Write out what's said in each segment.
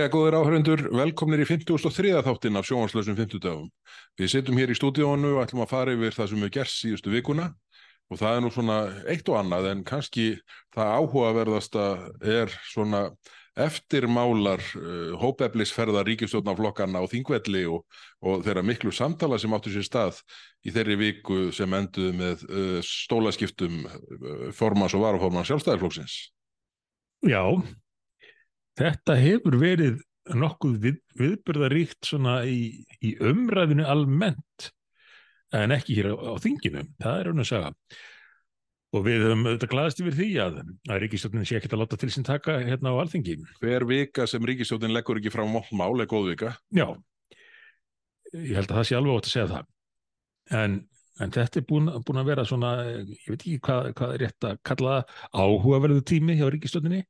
Jæja, góðir áhörundur, velkomnir í 53. þáttin af sjónvarslösum 50 dögum. Við sittum hér í stúdíónu og ætlum að fara yfir það sem við gerst síðustu vikuna og það er nú svona eitt og annað en kannski það áhugaverðasta er svona eftirmálar uh, hópeflisferða ríkistjórnaflokkarna á Þingvelli og, og þeirra miklu samtala sem áttu sér stað í þeirri viku sem enduðu með uh, stólaskiptum uh, formans og varaformans sjálfstæðarflokksins. Já, þetta hefur verið nokkuð við, viðbyrðaríkt svona í, í umræðinu almennt en ekki hér á, á þinginu, það er raun að segja. Og við höfum auðvitað glaðast yfir því að, að ríkistjónin sé ekkert að láta til sín taka hérna á alþingi. Hver vika sem ríkistjórnin leggur ekki frá mál er góð vika. Já, ég held að það sé alveg átt að segja það. En, en þetta er búin, búin að vera svona, ég veit ekki hvað, hvað er rétt að kalla áhugaverðu tími hjá ríkistjóninni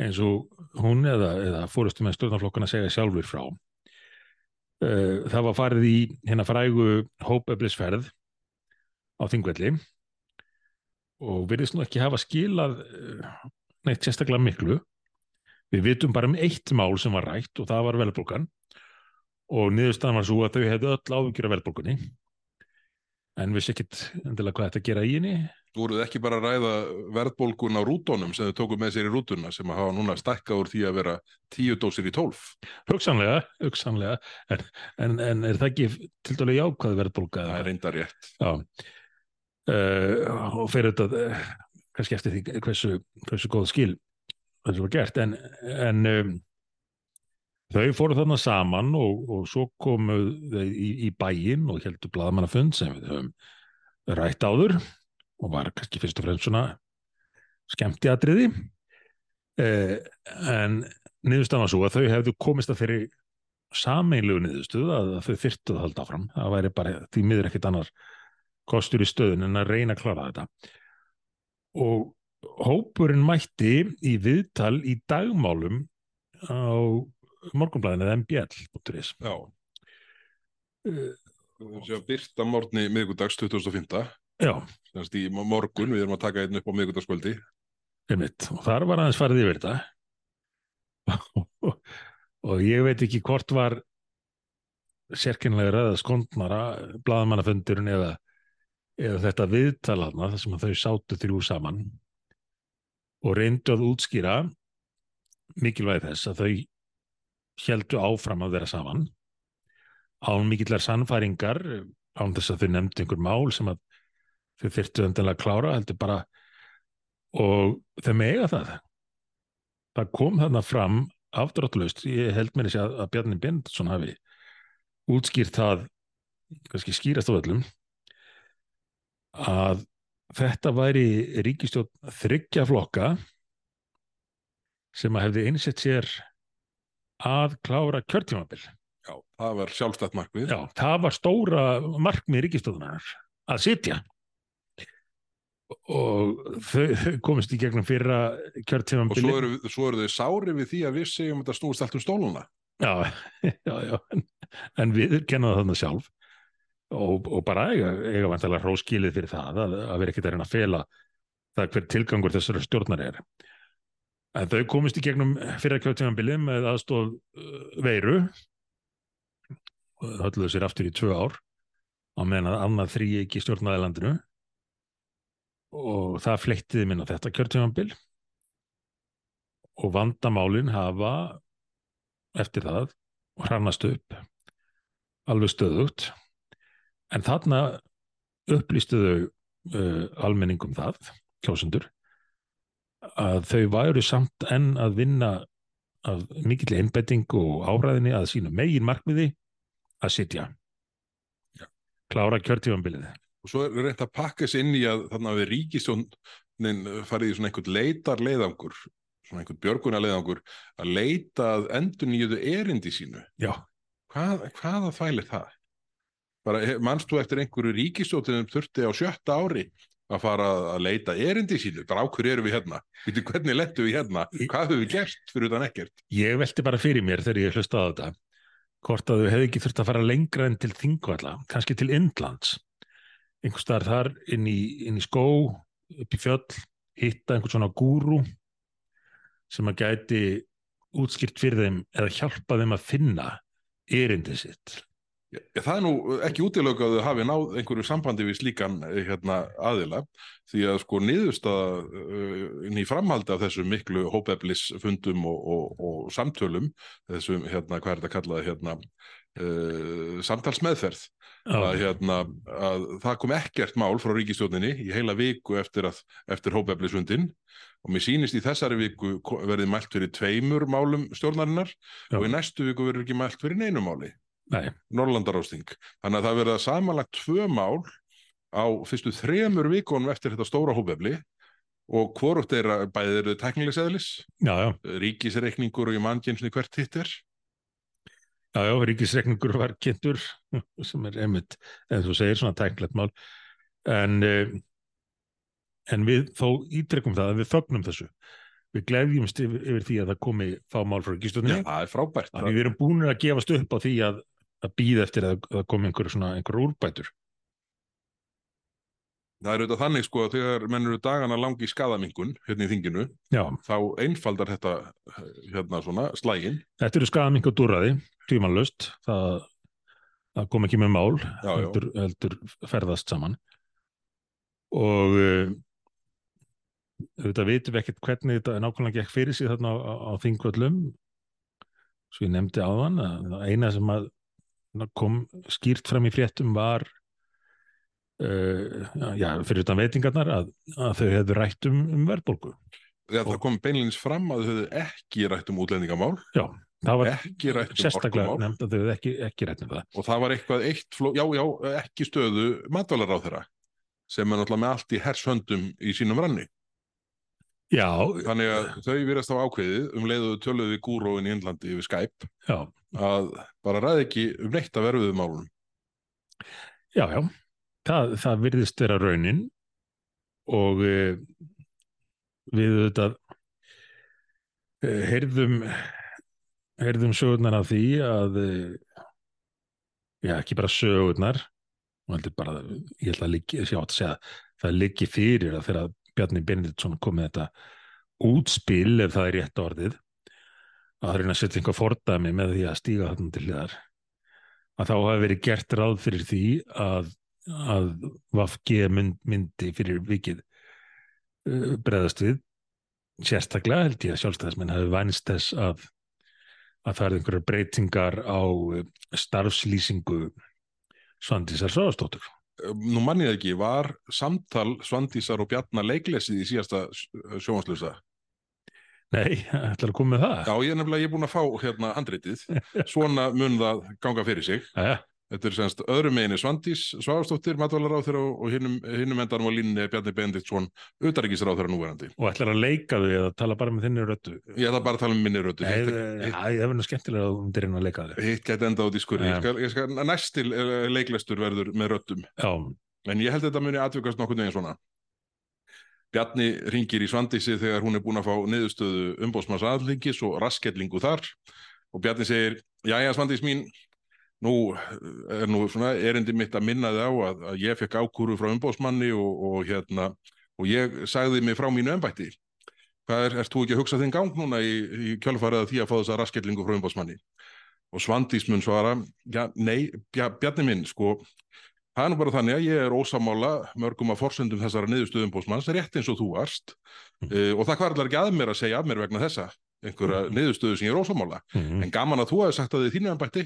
eins og hún eða, eða fórustu með stjórnarflokkana segja sjálfur frá. Eh, það var farið í hérna frægu hópeflisferð á Þingvelli og virðist nú ekki hafa skilað eh, neitt sérstaklega miklu. Við vitum bara um eitt mál sem var rætt og það var velbólgan og niðurstaðan var svo að þau hefðu öll áhugjur af velbólgunni en vissi ekkit endilega hvað þetta gera í henni. Voruð ekki bara að ræða verðbólgun á rútonum sem þau tóku með sér í rútuna sem að hafa núna stækkað úr því að vera tíu dósir í tólf? Hugsanlega, hugsanlega, en, en, en er það ekki til dælu jákvæð verðbólga? Það er reynda rétt. Já, uh, og fyrir þetta uh, kannski eftir því hversu, hversu góð skil þessu var gert, en, en um, þau fóru þarna saman og, og svo komu þau í, í bæin og heldur bladamannafund sem við höfum rætt áður og var kannski fyrst og fremst svona skemmti atriði. Uh, en niðurstafan var svo að þau hefðu komist að þeirri sameinlegu niðurstuð að þau þyrtuð að halda áfram, það væri bara því miður ekkit annar kostur í stöðun en að reyna að klára þetta. Og hópurinn mætti í viðtal í dagmálum á morgunblæðinu eða mbl.is Já. Uh, Byrta morgni miðgudags 2005. Já. Þannig í morgun, við erum að taka einn upp á miðgudagskvöldi. Einmitt. Og þar var aðeins farið yfir þetta og ég veit ekki hvort var sérkynlega eða skondnara blaðamannafundurinn eða, eða þetta viðtalarna þar sem þau sátu þrjú saman og reyndu að útskýra mikilvæg þess að þau heldu áfram að vera saman án mikillar sannfæringar án þess að þau nefndi einhver mál sem að þau þyrtu öndilega að klára heldur bara og þau mega það. Það kom þarna fram afdráttlaust, ég held mér að, að Bjarni Bendsson hafi útskýrt það kannski skýrast á öllum að þetta væri ríkistjórn þryggja flokka sem að hefði einsett sér að klára kjörtímabil. Já, það var sjálfstætt markmið. Já, það var stóra markmið ríkistjórnar að sitja og þau komist í gegnum fyrra kjörtímabili. Og svo eru, svo eru þau sári við því að við segjum að þetta snúist allt um stóluna. Já, já, já, en, en við kennaðum þarna sjálf og, og bara eiga, eiga vantilega hróskilið fyrir það að, að vera ekkert að reyna að fela það hver tilgangur þessari stjórnar er. En þau komist í gegnum fyrra kjörtímabili með aðstóð uh, veiru. Og hölluðu sér aftur í tvö ár á meðan að annað þrý ekki stjórnaði landinu. Og það fleittiði minna þetta kjörtímanbil og vandamálin hafa eftir það hrannast upp alveg stöðugt. En þarna upplýstuðu uh, almenningum það, kjósundur að þau væru samt enn að vinna af mikill einbetting og áræðinni að sínu megin markmiði að sitja Já. klára kjörtímanbilið og svo er reynt að pakka sér inn í að þarna við ríkistjónin farið í svona einhvern leitar leiðangur svona einhvern björguna leiðangur að leita að endur nýjuðu erindi sínu. Hvað, hvaða þvælir það? Bara mannst þú eftir einhverju ríkistjónin þurfti á sjötta ári að fara að leita erindi sínu. Bara ákveður eru við hérna, Vitu, hvernig lettu við hérna? Hvað höfum við gert fyrir utan ekkert? Ég velti bara fyrir mér þegar ég hlusta á þetta hvort að þau hefði ekki þurft að fara lengra en til Þingvalla, kannski til Indlands. Einhvers staðar þar inn í, inn í skó, upp í fjöll hitta einhvern svona gúru sem að gæti útskýrt fyrir þeim eða hjálpa þeim að finna erindi sitt. Já, það er nú ekki útilöku að þau hafi náð einhverju sambandi við slíkan eh, hérna, aðila því að sko niðurstaða uh, í framhaldi af þessum miklu hópeflisfundum og, og, og samtölum, þessum, hérna, hvað er þetta kallaði, hérna, uh, samtalsmeðferð, að, hérna, að það kom ekkert mál frá ríkistjóninni í heila viku eftir, að, eftir hópeflisfundin og mér sýnist í þessari viku verði mælt fyrir tveimur málum stjórnarinnar Já. og í næstu viku verður ekki mælt fyrir neinu máli. Norrlandarósting. Þannig að það verða samanlagt tvö mál á fyrstu þremur vikonum eftir þetta stóra hópefli og hvorugt er að bæðið eru teknilegseðlis, ríkisreikningur og í mannkynnsni hvert hitt er. Já, já, ríkisreikningur var kynntur sem er einmitt, en þú segir svona teknilegt mál, en, eh, en við þó ítrekkum það að við fögnum þessu. Við gleyðjumst yfir, yfir því að það komi fá mál frá ríkistöndinni. Já, það er frábært. Þannig við erum búin að gefast upp á því að að býða eftir að það komi einhver, einhver úrbætur. Það er auðvitað þannig sko að þegar menn eru dagana langi í skadamingun hérna í þinginu, Já. þá einfaldar þetta hérna svona slægin. Þetta eru skadamingu dúraði, tímanlust, það, það kom ekki með mál, já, heldur, heldur ferðast saman. Og uh, auðvitað veitum við ekkert hvernig þetta nákvæmlega gekk fyrir þarna á, á, á þingvöldum, svo ég nefndi á þann að eina sem að kom skýrt fram í fréttum var uh, já, fyrir utan veitingarnar að, að þau hefðu rætt um, um verðbólgu. Það kom beinleins fram að þau hefðu ekki rætt um útlendingamál. Já, það var um sérstaklega nefnd að þau hefðu ekki, ekki rætt um það. Og það var eitthvað eitt, fló, já, já, ekki stöðu matvalar á þeirra sem er náttúrulega með allt í hershöndum í sínum ranni. Já. Þannig að þau virðast á ákveðið um leiðuðu töluðu í gúróin í Índlandi yfir Skype já. Að bara ræði ekki um neitt að verðuðu málunum. Já, já. Það, það virðist vera raunin og e, við auðvitað e, heyrðum heyrðum sögurnar af því að e, já, ekki bara sögurnar bara, ég held að líki, sjá að segja það líki fyrir að þeirra Bjarni Benediktsson kom með þetta útspil, ef það er rétt orðið að reyna að setja einhver fordami með því að stíga þarna til hliðar. Að þá hafi verið gert ráð fyrir því að, að Vafge mynd, myndi fyrir vikið uh, breðast við. Sérstaklega held ég að sjálfstæðismenn hafi vænst þess að að það er einhverjar breytingar á uh, starfslýsingu Svandísar Sáðastóttur nú mannið ekki, var samtal Svandísar og Bjarnar leiklesið í síðasta sjónaslusa? Nei, ætlar að koma með það? Já, ég er nefnilega, ég er búin að fá hérna handritið, svona mun það ganga fyrir sig. Æja. Þetta er semst öðrum meginni Svandís Svástóttir, matvælaráþur og hinnum endanum á línni Bjarni Bendiktsson, auðaríkisráþur að núverandi. Og ætlar að leika þau eða tala bara með þinni röttu? Ég ætla bara að tala með minni röttu. Nei, það er verið skemmtilega að þú dyrir að leika þau. Hitt gæti enda út í skurri. Ég skal, næstil eh, leiklestur verður með röttum. Já. En ég held þetta muni aðvökast nokkur neginn svona. Bjarni ringir í Svandísi þegar hún er búin að fá niðurstöðu umbósmanns aðlingis og rasketlingu þar og Bjarni segir, já, já, Svandís mín, Nú er nú svona erindi mitt að minna þið á að, að ég fekk ákúru frá umbósmanni og, og hérna og ég sagði mig frá mínu ennbætti. Hvað er, erst þú ekki að hugsa þinn gang núna í, í kjálfarið að því að fá þessa rasketlingu frá umbósmanni? Og Svandís mun svara, já, nei, bjarni minn, sko, það er nú bara þannig að ég er ósamála mörgum að forsendum þessara niðurstöðum umbósmanns, rétt eins og þú varst, mm. uh, og það hvarlar ekki að mér að segja af mér vegna þessa einhverja mm. niðurstöðu sem ég er ósamála mm en gaman að þú hefði sagt að þið þínu ennbætti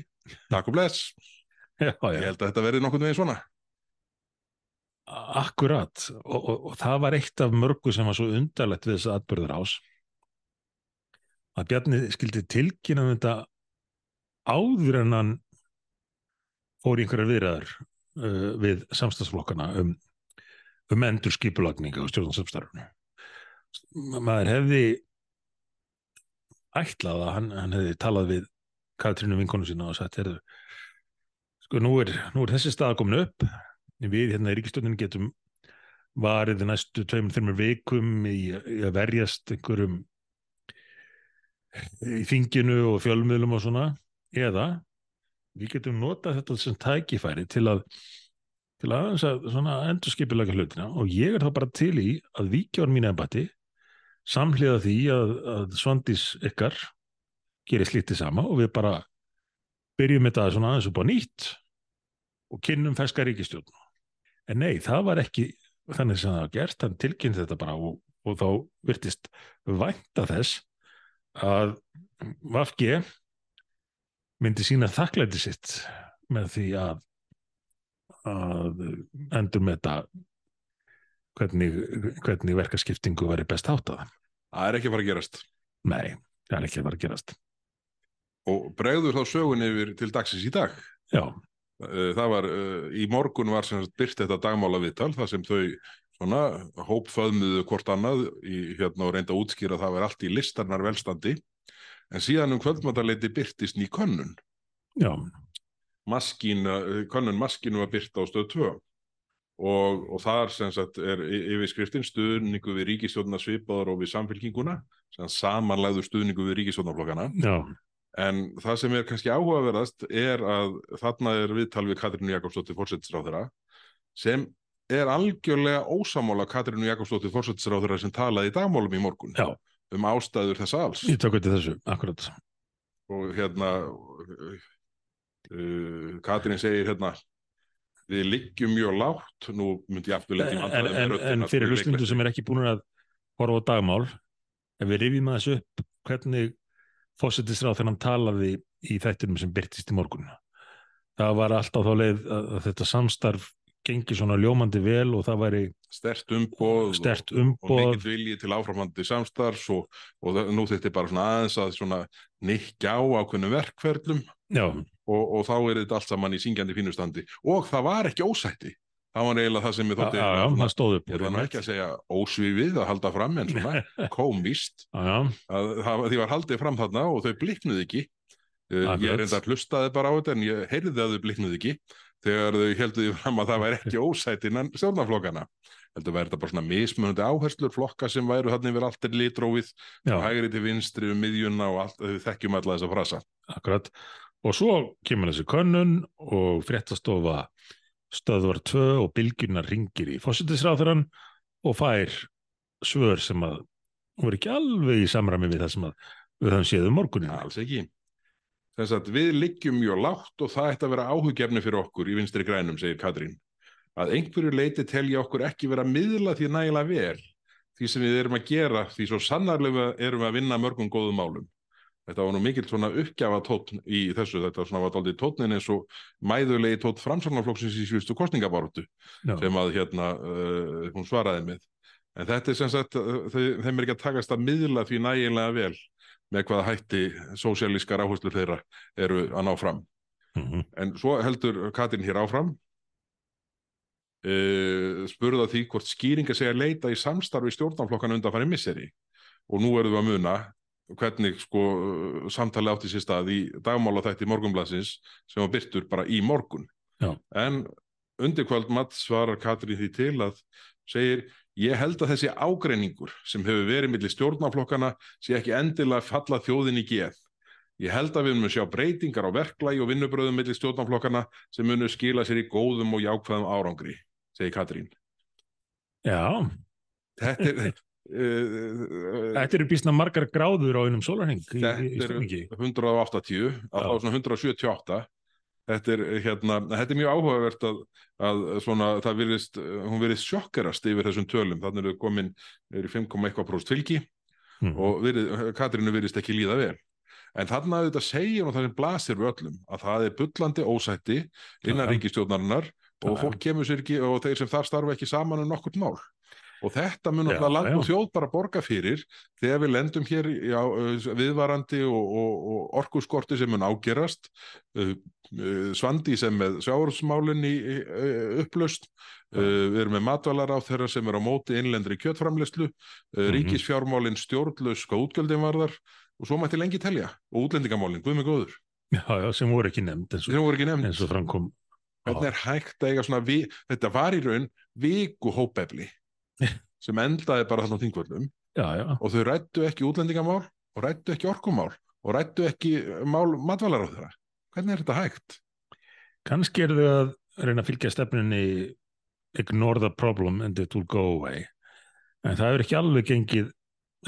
takk og bless. Já, já. ég held að þetta verði nokkur veginn svona. Akkurat. Og, og, og það var eitt af mörgu sem var svo undarlegt við þess aðbörður ás að Bjarni skildi tilkynna um þetta áður en hann fór einhverjar viðræður uh, við samstagsflokkana um, um endur skipulagninga og stjórnarsamstarfunu maður hefði ætlað að hann, hann hefði talað við Katrínu vinkonu sína og sagt heyrðu, sko nú er, nú er þessi stað komin upp. Við hérna í ríkistöndinu getum varið næstu tveimur þreymur vikum í, í að verjast einhverjum í þinginu og fjölmiðlum og svona eða við getum notað þetta sem tækifæri til að til að, að endur skipilega hlutina og ég er þá bara til í að vikjáður mín eða bati samhliða því að, að Svandís ykkar gerir slítið sama og við bara byrjum þetta svona aðeins upp á nýtt og kynnum ferska ríkistjórn. En nei, það var ekki þannig sem það var gert, hann tilkynnt þetta bara og, og þá virtist vænta þess að Vafge myndi sína þakklæti sitt með því að, að endur með þetta hvernig, hvernig verkaskiptingu væri best háttað. Það er ekki að fara að gerast. Nei, það er ekki að fara að gerast. Og bregður þá sögun yfir til dagsins í dag. Já, Eh, Það var, eh, í morgun var sem sagt byrt þetta dagmála viðtal, það sem þau svona hópföðmuðu hvort annað í hérna og reynda að útskýra að það var allt í listarnar velstandi. En síðan um kvöldmáttarleiti byrtist ný könnun. já, Maskín, eh, könnun maskínu var byrt á stöð 2 og, og þar sem sagt er yfirskriftin stuðningu við ríkistjórna svipaður og við samfélkinguna, sem samanlæðu stuðningu við ríkistjórnaflokkana. já, En það sem er kannski áhugaverðast er að þarna er viðtal við Katrínu Jakobsdóttir fórsetisráðherra sem er algjörlega ósamála Katrínu Jakobsdóttir fórsetisráðherra sem talaði í dagmálum í morgun Já. Um ástæður þess alls ég tók til þessu, akkurat. og hérna uh, Katrín segir hérna við liggjum mjög lágt nú myndi ég aftur En, en, en, en fyrir hlustundu sem er ekki búin að horfa á dagmál, ef við rifjum aðeins upp hvernig fósittisráð hann talaði í þættinum sem byrtist í morgun. Það var alltaf þá leið að, að þetta samstarf gengi svona ljómandi vel og það væri stert umboð stert og, og umboð. mikill vilji til áframhandi samstarfs og, og það- nú þetta er bara svona aðeins að svona nikja á ákveðnum verkferlum. Já, og, og þá er þetta allt saman í syngjandi fínustandi og það var ekki ósætti. Það var eiginlega það sem ég þótti ég ætla nú ekki að segja ósvífið að halda fram en svona komist því var haldið fram þarna og þau bliknuðu ekki. Ég Akkurat. er enda hlustaði bara á þetta en ég heyrði að þau bliknuðu ekki þegar þau heldur því fram að það væri ekki ósætt innan stjórnarflokkana heldur væri þetta bara svona mismunandi áherslur flokka sem væru þarna yfir allt er litrófið já, hægri til vinstri um miðjuna og allt, þau þekkjum alla þessa frasa akkurat. Og svo kemur þessi könnun og fréttastofa stöðvar 2 og bylgjunar ringir í fósittisráðurann og fær svör sem að voru ekki alveg í samræmi við það sem að við höfum séð um morgunin. alls ekki Þess að við liggjum mjög lágt og það ætti að vera áhugjefni fyrir okkur í vinstri grænum, segir Katrín. Að einhverju leiti telja okkur ekki vera miðla því nægilega vel því sem við erum að gera því svo sannarlega erum við að vinna mörgum góðum málum. Þetta var nú mikill svona uppgjafa tótn í þessu, þetta svona var daldið tótnin eins og mæðulegi tótt framsóknarflokksins í síðustu kostningabaróttu Já, sem að hérna uh, hún svaraði með. En þetta er sem sagt, þau- þeim er ekki að takast að miðla því nægilega vel með hvaða hætti sósíalískar áherslur þeirra eru að ná fram. mhm, En svo heldur Katrin hér áfram uh, spurða því hvort skýringa segja leita í samstarfi stjórnarflokkan undanfæri misseri og nú erum við að muna hvernig sko samtali átti sér stað í dagmála þætti morgunblassins sem var byrtur bara í morgun. Já. En undir kvöld matt svarar Katrín því til að segir ég held að þessi ágreiningur sem hefur verið millir stjórnarflokkana sé ekki endilega falla þjóðin í geð. Ég held að við munum sjá breytingar á verklagi og vinnubröðum millir stjórnarflokkana sem munum skila sér í góðum og jákvæðum árangri, segir Katrín. já. Þetta er, uh, Þetta eru býsna margar gráður á einum sólarheng Þetta er stemmingi. 180, að Já. þá svona 178. Þetta er, hérna, þetta er mjög áhugavert að, að svona, það virðist, hún virðist sjokkerast yfir þessum tölum. Þannig eru komin, eru 5,1% fylgi Mhm. og virð, Katrínu virðist ekki líða vel. En þarna auðvitað segir hún það sem blasir við öllum að það er bullandi ósætti innan Já. ríkistjórnarinnar og Já. fólk kemur sér ekki og þeir sem þar starfa ekki saman um nokkurt mál. Og þetta mun Já, alltaf land og já. þjóð bara borga fyrir þegar við lendum hér í á, uh, viðvarandi og, og, og orkuskorti sem mun ágerast, svandi sem með sjáursmálinn í Já. uh, við erum með matvalar á þeirra sem er á móti innlendri kjötframleyslu, uh, Mhm. ríkisfjármálinn stjórnlaus hvað útgjöldin varðar og svo mætti lengi telja og útlendingamálinn, guð mig góður, Já, já, sem voru ekki nefnd eins og, og framkom. Hvernig er hægt að eiga svona, vi, þetta var í raun viku hópefli sem endaði bara þarna á þingvöldum og þau rættu ekki útlendingamál og rættu ekki orkumál og rættu ekki mál matvalar á þeirra. Hvernig er þetta hægt? kannski er þau að reyna að fylgja stefnunni ignore the problem and it will go away. En það er ekki alveg gengið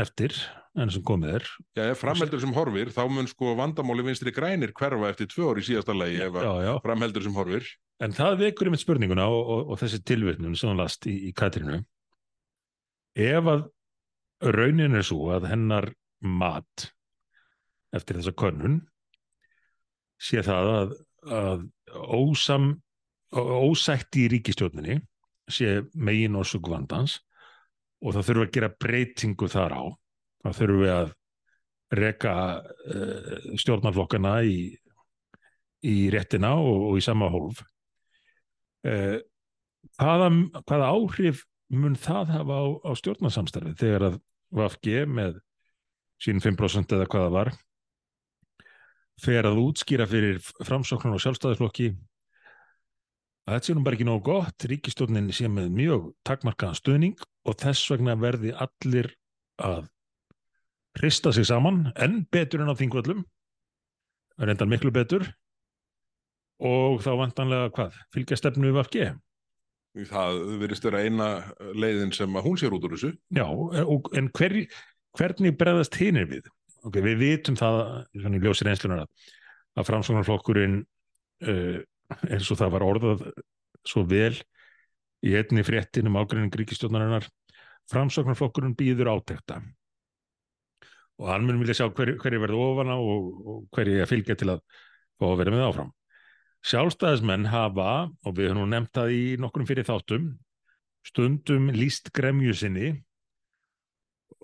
eftir enn sem komið er Já, ef framheldur sem horfir, þá mun sko vandamáli vinstri grænir hverfa eftir tvö ár í síðasta lagi ef framheldur sem horfir. En það vekur einmitt spurninguna og, og, og þessi tilvitnum sem hann last í, í Katrínu. Ef að raunin er svo að hennar mat eftir þessa könnun sé það að, að ósam, ósætti í ríkistjórninni sé megin orsug vandans og það þurfa að gera breytingu þar á. Það þurfa að reka uh, stjórnarflokkana í, í réttina og, og í sama hólf. Uh, hvaða, hvaða áhrif mun það hafa á, á stjórnarsamstarfið þegar að VFG með sín 5% eða hvaða var fer að útskýra fyrir framsóknar og sjálfstæðisflokki að þetta sé nú bara ekki nógu gott ríkistjórnin sé með mjög takmarkaðan stuðning og þess vegna verði allir að hrista sig saman en betur en á þingvöllum reyndan miklu betur og þá vantanlega hvað fylgja stefnu við VFG Það verðist vera eina leiðin sem að hún sér út úr þessu. Já, og, en hver, hvernig bregðast hinir við? Okay, við vitum það, svona í ljósir einslunar að, að framsóknarflokkurinn uh, eins og það var orðað svo vel í einni fréttin um ágrinning ríkistjónarinnar framsóknarflokkurinn býður átekta og hann mun vilja sjá hverju hver verði ofana og, og hverju að fylgja til að að vera með áfram. Sjálfstæðismenn hafa, og við höfum nefnt það í nokkrum fyrir þáttum, stundum líst gremju sinni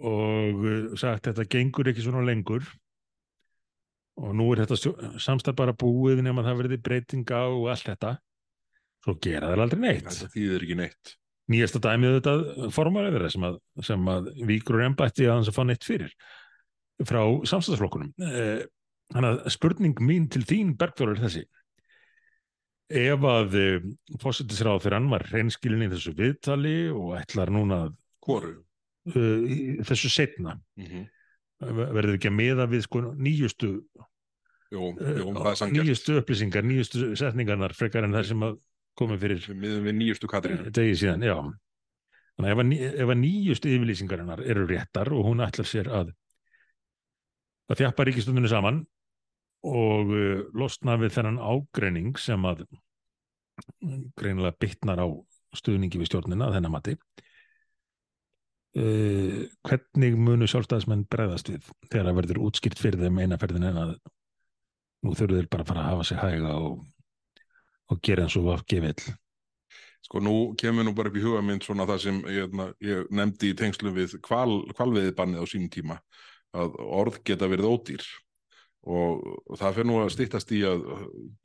og uh, sagt þetta gengur ekki svona lengur. Og nú er þetta samstæð bara búið nema það verði breytinga og allt þetta. Svo gera það aldrei neitt. Þetta þýðir ekki neitt. nýjasta dæmið þetta formarið þeirra sem að, sem að víkur og embætti að hans að fá neitt fyrir frá samstæðsflokkunum eh, þannig að spurning mín til þín Bergþór er þessi ef að eh, fósittisráð fyrir hann var reynskilin í þessu viðtali og ætlar núna uh, þessu setna Mm -hmm. verður ekki að meða við sko nýjustu uh, það er sangjart. nýjustu upplýsingar, nýjustu setningarnar frekar en það sem að komið fyrir Við miðum við nýjustu Katrínu. degi síðan, já þannig ef að, ef að nýjustu yfirlýsingarinnar eru réttar og hún ætlar sér að að þjappa ríkistundinu saman og uh, losna við þennan ágreining sem að greinilega bytnar á stuðningi við stjórnina að þennan mati. Uh, hvernig munu sjálfstæðismenn bregðast við þegar það verður útskýrt fyrir þeim eina ferðin en að nú þurfum þeir bara að fara að hafa sig hæga og, og gera eins og VFG vill? Sko nú kemur nú bara upp í huga mynd svona það sem ég, ég nefndi í tengslum við kval, kvalveiðbannið á sínum tíma að orð geta verið ódýr og það fyrir nú að stýttast í að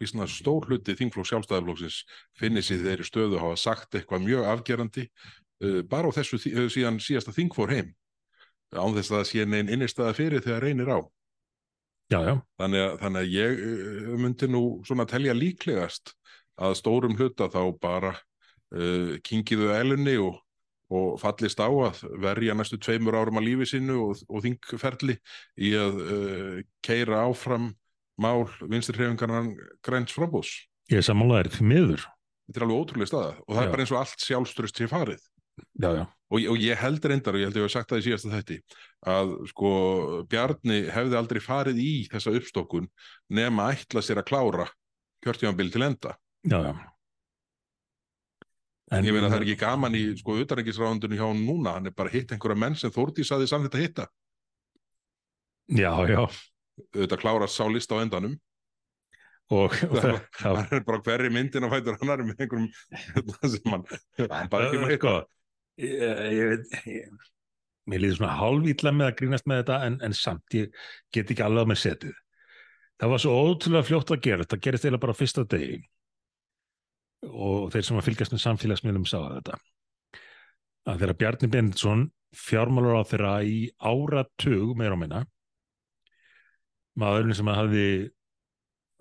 vísna stór hluti þingflokk sjálfstæðarflokksins finni sér þeirri stöðu að hafa sagt eitthvað mjög afgerandi uh, bara á þessu uh, síðan síðasta þing fór heim. Án þess að það sé neinn innistæða fyrir þegar reynir á. Já, já, þannig að, þannig að ég uh, myndi nú svona telja líklegast að stórum hluta þá bara uh, kingiðu elunni og, og fallist á að verja næstu tveimur árum að lífi sinu og, og þingferli í að uh, keira áfram mál vinstri hrefingarnar græns frambús. ég er sammálaðir því miður Þetta er alveg ótrúlega staða og það Já. er bara eins og allt sjálfströst sé farið. Já, já, Og, og ég held reyndar, og ég held að ég hef sagt það í síðasta þætti, að sko Bjarni hefði aldrei farið í þessa uppstokkun nema ætla sér að klára kjörtímanbíl til enda. já, já. En, ég meina það er ekki gaman í sko utanrengisráðundinu hjá hann núna, hann er bara hitt einhverja menn sem Þórdís saði samþitt að hitta. Já, já, Þetta klára sá list á endanum. og, Það það, er bara hverri myndin að fætur annar með einhverjum sem hann, hann bara ekki með sko, ég, ég ég, mér líður svona hálfítla með að grínast með þetta en, en samt ég get ekki alveg mér setið. Það var svo ótrúlega fljótt að gera þetta. Gerist eiginlega bara fyrsta degi og þeir sem að fylgjast með samfélagsmiðlum sá þetta. Að þeirra Bjarni Bendinsson fjármálur á þeirra í áratug meira á minna maðurinn sem að hafði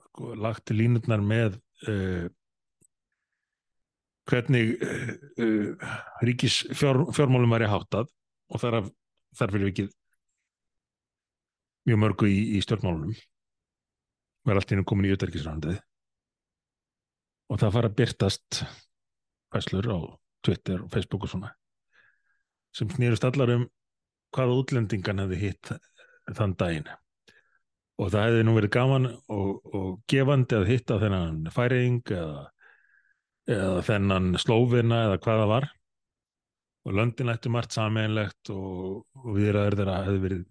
sko, lagt línutnar með uh, hvernig uh, uh, ríkis fjár, fjármálum væri háttað og þar, af, þar fyrir vikið mjög mörgu í, í stjórnmálunum var allt í hennu komin í utarkisrandið og það fara að byrtast fæslur á Twitter og Facebook og svona sem snýrust allar um hvaða útlendingan hefði hitt þann daginn. Og það hefði nú verið gaman og, og gefandi að hitta þennan færing eða, eða þennan slófina eða hvað það var. Og löndin ættu margt sameinlegt og, og viðraður þeirra hefði verið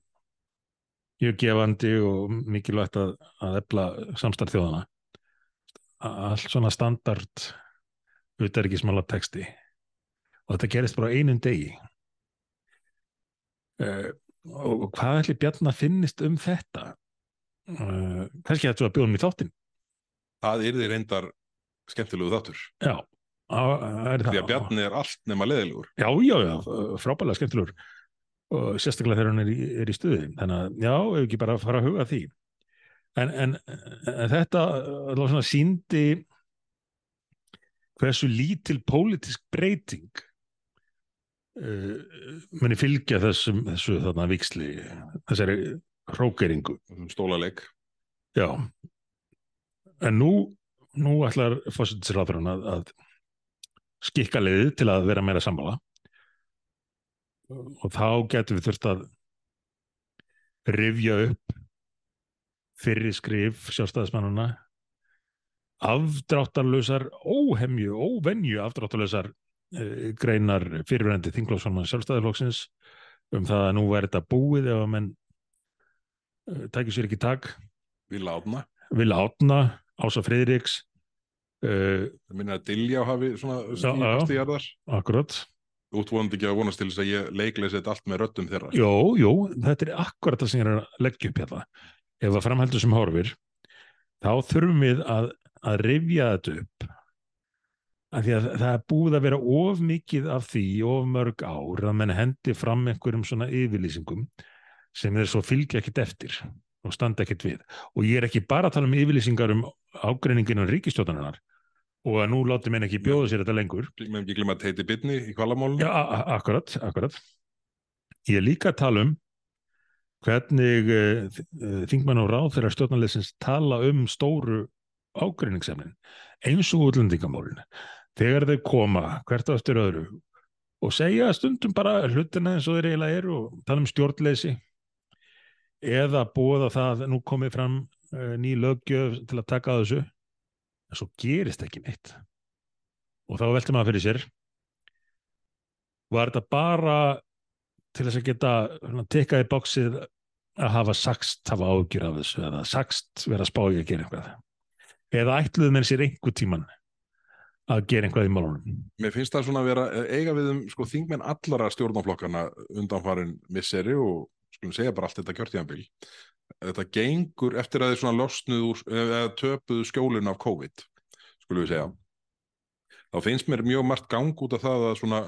mjög gefandi og mikilvægt að, að efla samstarf þjóðana allt svona standard uterikismála texti og þetta gerist bara einum degi. Uh, og hvað ætli Bjarni að finnist um þetta? Uh, kannski þetta var bjóðum í þáttin Það er því reyndar skemmtilegu þáttur. já, er Því að Bjarni er allt nema leðilegur. já, já, já, frábælega skemmtilegur. Og sérstaklega þegar hann er í, er í stuði þannig að já, ef ekki bara fara að huga að því en, en, en þetta síndi hversu lítil pólitísk breyting uh, muni fylgja þessum, þessu þarna viksli þessari hrókeringu. Stólaleik. já. En nú, nú ætlar fósitisráðurinn að, að skikka leiðið til að vera meira sammála. Og þá getum við þurft að rifja upp fyrri skrif sjálfstæðismannuna afdráttarlausar óhemju, óvenju afdráttarlausar uh, greinar fyrirverandi þinglóksformann sjálfstæðarflokksins um það að nú er þetta búið ef að menn uh, tækir sér ekki tak Vil átna. Vil Átna, Ása Friðriks uh, Það minna að Dilljá hafi svona stíjarðar. akkurat Þú ert vonandi ekki að vonast til þess að ég leikleysi þetta allt með röddum þeirra. Jó, jú, þetta er akkurat það sem ég er að leggja upp hérna. Ef að framheldur sem horfir, þá þurfum við að, að rifja þetta upp. Af því að það er búið að vera of mikið af því, of mörg ár, að menn hendi fram einhverjum svona yfirlýsingum sem þeir svo fylgja ekkit eftir og standa ekkit við. Og ég er ekki bara að tala um yfirlýsingar um ágreininginu ríkistjóðanar og að nú láti menn ekki bjóða sér þetta lengur. Mér ekki glemma að teiti bytni í kvalamálunum. Já, akkurat, akkurat. Ég er líka að tala um hvernig uh, þingmenn og ráð þeirra stjórnarleysins tala um stóru ágreiningsefnin eins og útlendingamálinu. Þegar þeir koma hvert á eftir öðru og segja stundum bara hlutina eins og þeir eiginlega eru og tala um stjórnleysi eða það að nú komið fram uh, ný löggjöf til að taka þessu en svo gerist ekki neitt og þá veltum maður fyrir sér var þetta bara til þess að geta svona, tekkað í bóksið að hafa sagst hafa ágjur af þessu eða sagst vera spáið að gera eitthvað eða ætluðu menn sér einhver tíman að gera eitthvað í málunum Mér finnst það svona að vera eiga við um sko, þingmenn allara stjórnaflokkana undanfarin misseri og skulum segja bara allt þetta kjörtíðanbíl. Þetta gengur eftir að þið svona losnuð úr, eða töpuðu skjólinu af COVID, skulum við segja. Þá finnst mér mjög margt gang út af það að svona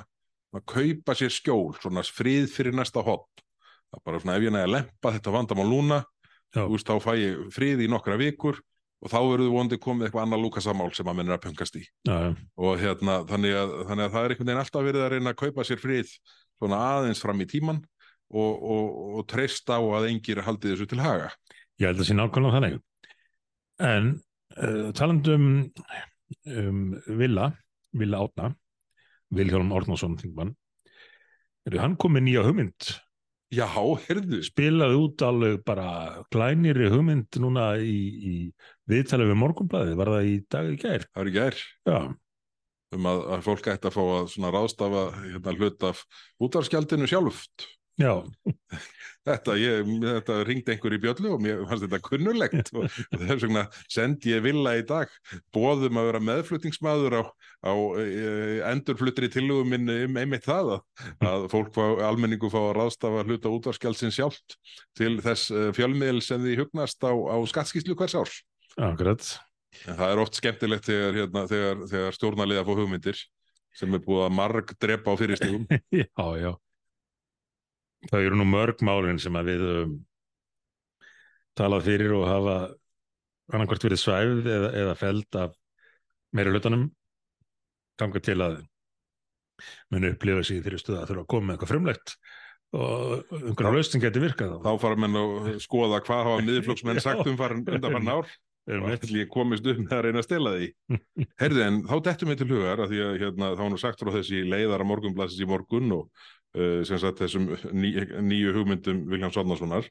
að kaupa sér skjól, svona frið fyrir næsta hopp. Það er bara svona ef ég næði að lempa þetta vandamál núna, veist, þá fæ ég frið í nokkra vikur og þá verður vondi komið eitthvað annað lúkasamál sem að menn er að pöngast í Já, já. og hérna, þannig að, þannig að það er einhvern veginn alltaf verið að reyna að kaupa sér frið svona aðeins fram í tíman og, og, og treysta á að engir haldi þessu til haga. Ég held að sé nákvæmlega þannig. En uh, talandum um Villa, Villa Átna, Vilhjálm er hann komið nýja hugmynd, Já, heyrðu, spilaði út alveg bara glænýri hugmynd núna í, í viðtalið við morgunblæði, var það í dag í gær? það er ekki er Já, um að, að fólk ætti að fá að svona ráðstafa hérna, hlut af útvarskjaldinu sjálft. Já, Þetta, ég, þetta ringdi einhver í bjöllu og mér fannst þetta kunnulegt og þess vegna sendi ég villa í dag bóðum að vera meðflutningsmaður á, á e, endurfluttri tillögum minni um einmitt það að, fólk fá, almenningu fá að ráðstafa hluta útvarskjálsinn sjálft til þess e, fjölmiðl sem því hugnast á, á skattskíslu hvers árs. akkurat. Það er oft skemmtilegt þegar, hérna, þegar, þegar stjórnarliða fá hugmyndir sem er búið að marg drepa á fyrirstígum. Já, já. Það eru nú mörg málin sem að við um, talað fyrir og hafa annarkvort verið svæfð eða, eða feld af meira hlutanum. Ganga til að muni upplifa sig í þeirri stuða að þurfa að koma með eitthvað frumlegt og einhverja lausning geti virkað Þá fara menn að skoða hvað hafa miðurflokksmenn sagt um farin, undan farin ár um og ég komist upp með að reyna að stela því. Herði, en þá dettum við til hugar að því að hérna, þá er nú sagt frá þessi leiðara morgunblassis í morgun og sem sagt þessum ný, nýju hugmyndum Viljáms Árnasonar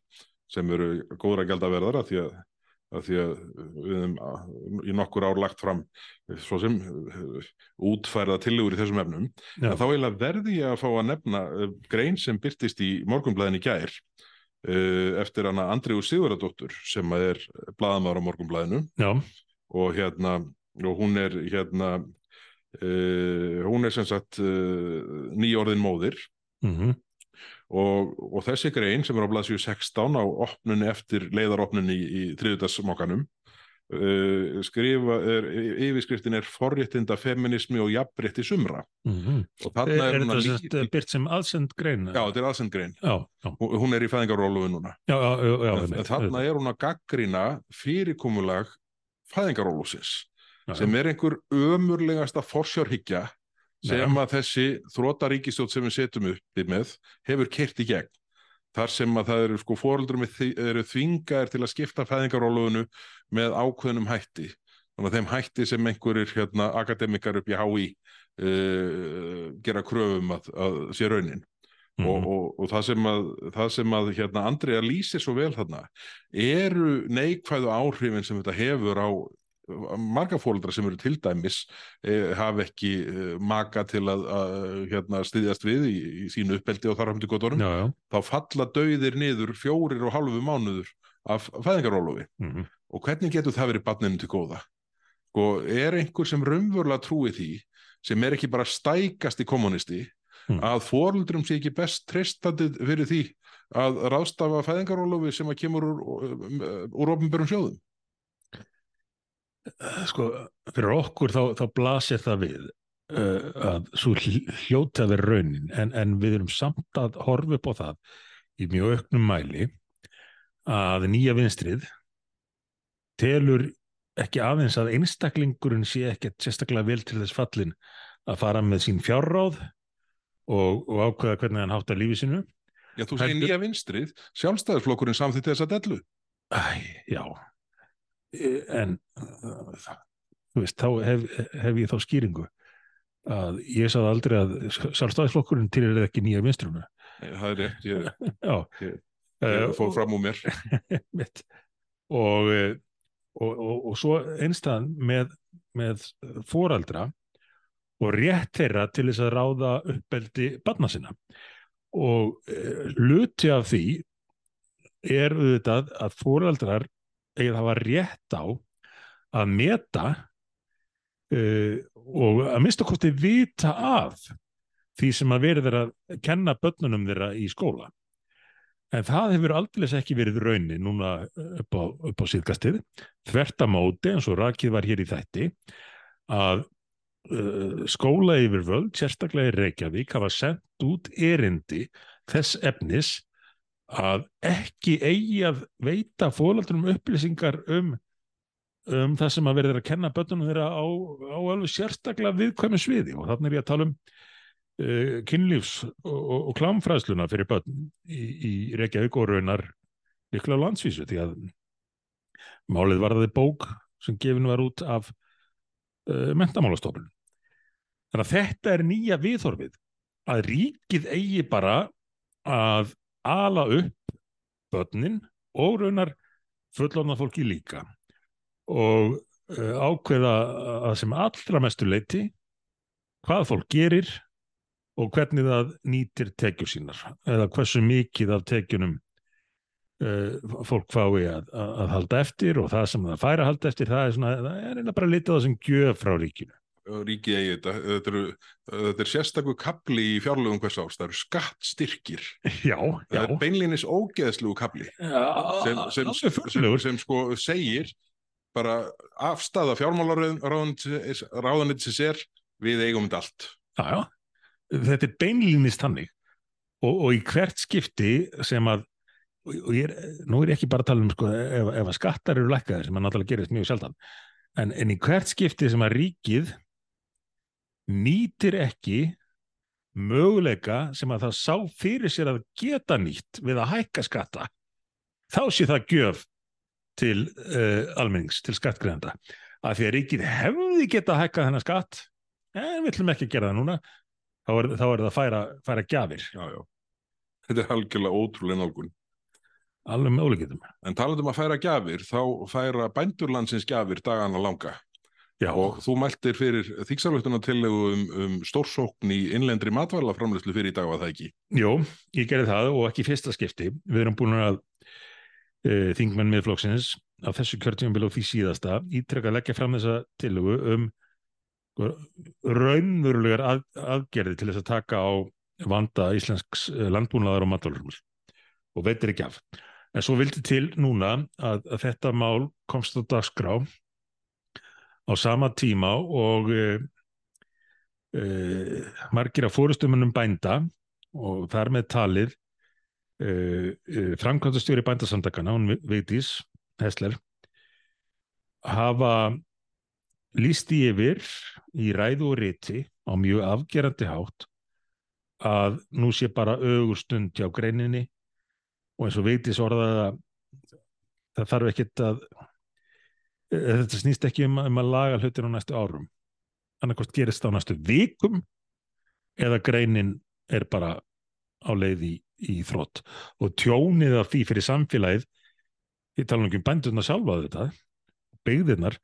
sem eru góðra gældaverðar að því að, að því að við hefum uh, í nokkur ár lagt fram uh, svo sem útfærða tillegur í þessum efnum. Já. en þá eiginlega verði ég að fá að nefna grein sem byrtist í morgunblæðin í gær eftir hana Andriðu Sigurðardóttur sem er blaðamaður á morgunblæðinu Já, og hérna og hún er hérna uh, hún er sem sagt uh, nýjorðin móðir mm og, og þessi grein sem er á blaðsíu 16 á opnunni eftir leiðaropnunni í, í þriðutasmokkanum uh, skrifa er, yfirskriftin er forréttinda feminismi og jafnrétti sumra. Mm og Er, þarna er, er hún að semst lí- byrt sem aðsend grein? Já, þetta er aðsend grein. Já, já, Hún- er í fæðingarólufu núna. Já, já, já, já þarna er hún að gaggrina fyrirkomulag fæðingarólusins sem er einhver ömurlegasta forsjárhyggja sem að þessi þrótaríkistjótt sem við setjum uppi með hefur kert í gegn. Þar sem að það eru sko fóröldur eru þvingaðir til að skipta fæðingarólufunu með ákveðnum hætti. Þannig að þeim hætti sem einhverjir hérna, akademikar upp í HÍ uh, gera kröfum að, að sé raunin. Mhm. og, og, og það sem að, það sem að hérna, Andrea lýsir svo vel þarna eru neikvæðu áhrifin sem þetta hefur á marga fóreldra sem eru til dæmis eh, hafa ekki eh, maka til að, að hérna, styðjast við í, í sínu uppeldi og þar hafndi gotorum Já, já. þá falla dauðir niður fjórir og halvu mánuður af fæðingarólofi Mm og hvernig getur það verið barninu til góða sko, er einhver sem raunverulega trúi því sem er ekki bara stækasti kommunisti Mm. að fóröldrum sé ekki best treystandi fyrir því að ráðstafa fæðingarólofi sem að kemur úr, úr ofnbjörnum sjóðum Sko, fyrir okkur þá, þá blasir það við uh, að svo hljóti að vera raunin en, en við erum samt að horfa upp á það í mjög auknum mæli að nýja vinstrið telur ekki aðeins að einstaklingurinn sé ekki sérstaklega vel til þess fallin að fara með sín fjárráð og, og ákveða hvernig hann hátta lífi sinu Já, þú segir nýja vinstrið, sjálfstæðisflokkurinn samþýtti þessa dellu. Æ, já en uh, þú veist, þá hef, hef ég þá skýringu að ég sagði aldrei að sjálfstæðisflokkurinn til er ekki nýja vinstrunu Nei, Það er rétt, ég, Ég- Eh, ég fór fram úr mér. og, eh, og, og, og svo einstæðan með, með fóraldra og rétt þeirra til þess að ráða uppeldi barna sinna. Og uh, luti af því er auðvitað að fóraldrar eigið hafa rétt á að meta uh, og að mista kosti vita af því sem að verið er að kenna börnunum þeirra í skóla. En það hefur aldrei ekki verið raunin núna upp á, upp á síðkastið, þvert að móti eins og rakið var hér í þætti að uh, skóla yfir völd, sérstaklega í Reykjavík, hafa sendt út erindi þess efnis að ekki eigi að veita fólaldunum upplýsingar um, um það sem að verið að kenna börnunum þeirra á, á alveg sérstaklega viðkvæmu sviði og þannig er ég að tala um uh, kynlífs og, og, og klámfræðsluna fyrir börn í, í Reykjavík og raunar líklega á landsvísu því að málið varðaði bók sem gefin var út af uh, mentamálastofnun. Þannig að þetta er nýja viðhorfið að ríkið eigi bara að ala upp börnin og raunar fullorna fólki líka og uh, ákveða að sem allra mestu leiti hvað fólk gerir og hvernig það nýtir tekjur sínar eða hversu mikið af tekjunum uh, fólk fái að, að, að halda eftir og það sem það færi að halda eftir það er, svona, það er bara litið á það sem gjöf frá ríkinu. Ríkið eigi þetta. Þetta, eru, þetta er sérstakur kapli í fjárlögum hvers árs. Það eru skattstyrkir. Já, Það já. er beinlínis ógeðslugu kapli sem, sem, sem, sem sko segir bara afstæða fjármálaráðanitsins er við eigum þetta allt. Já, já. Þetta er beinlýnist þannig og, og í hvert skipti sem að og, og ég er, nú er ég ekki bara að tala um sko, ef, ef að skattar eru lækkaðir sem að náttúrulega gerist mjög sjaldan en, en í hvert skipti sem að ríkið nýtir ekki möguleika sem að það sá fyrir sér að geta nýtt við að hækka skatta þá sé það gjöf til uh, almennings, til skattgreðanda að því að ríkið hefði geta hækkað þennan skatt en við ætlum ekki að gera það núna þá er, þá er það að færa, færa gjafir Já, já. Þetta er algjörlega ótrúlega nálgun. alveg með ólíkitum En talandum að færa gjafir, þá færa bændurlandsins gjafir dagana langa. Já, Og þú mæltir fyrir þýksalvöktuna tillegu um, um stórsókn í innlendri matvælaframlöslu fyrir í dag var það ekki. Jú, ég gerði það og ekki fyrsta skipti. Við erum búin að e, þingmenn miðflokksins á þessu kjörtímabili og því síðasta ítrekka að leggja fram þessa tillögu um raunverulegar að, aðgerði til þess að taka á vanda íslensks eh, landbúnaðar og matvælurumul og veitir ekki af. En svo vildi til núna að, að þetta mál komst á dagskrá á sama tíma og e, e, margir af fórustumunum bænda og þar með talið uh, uh, framkvæmdastjóri bændasamtakana, hún Vigdís Hessler hafa líst í yfir í ræðu og riti á mjög afgerandi hátt að nú sé bara ögur stund hjá greininni og eins og Vigdís orðaði að það þarf ekkert að eh, þetta snýst ekki um, um að laga hlutir á næstu árum. Annarkost gerist það á næstu vikum eða greinin er bara á leið í, í þrótt og tjónið af því fyrir samfélagið ég tala nú ekki um bændurna sjálfa þetta byggðirnar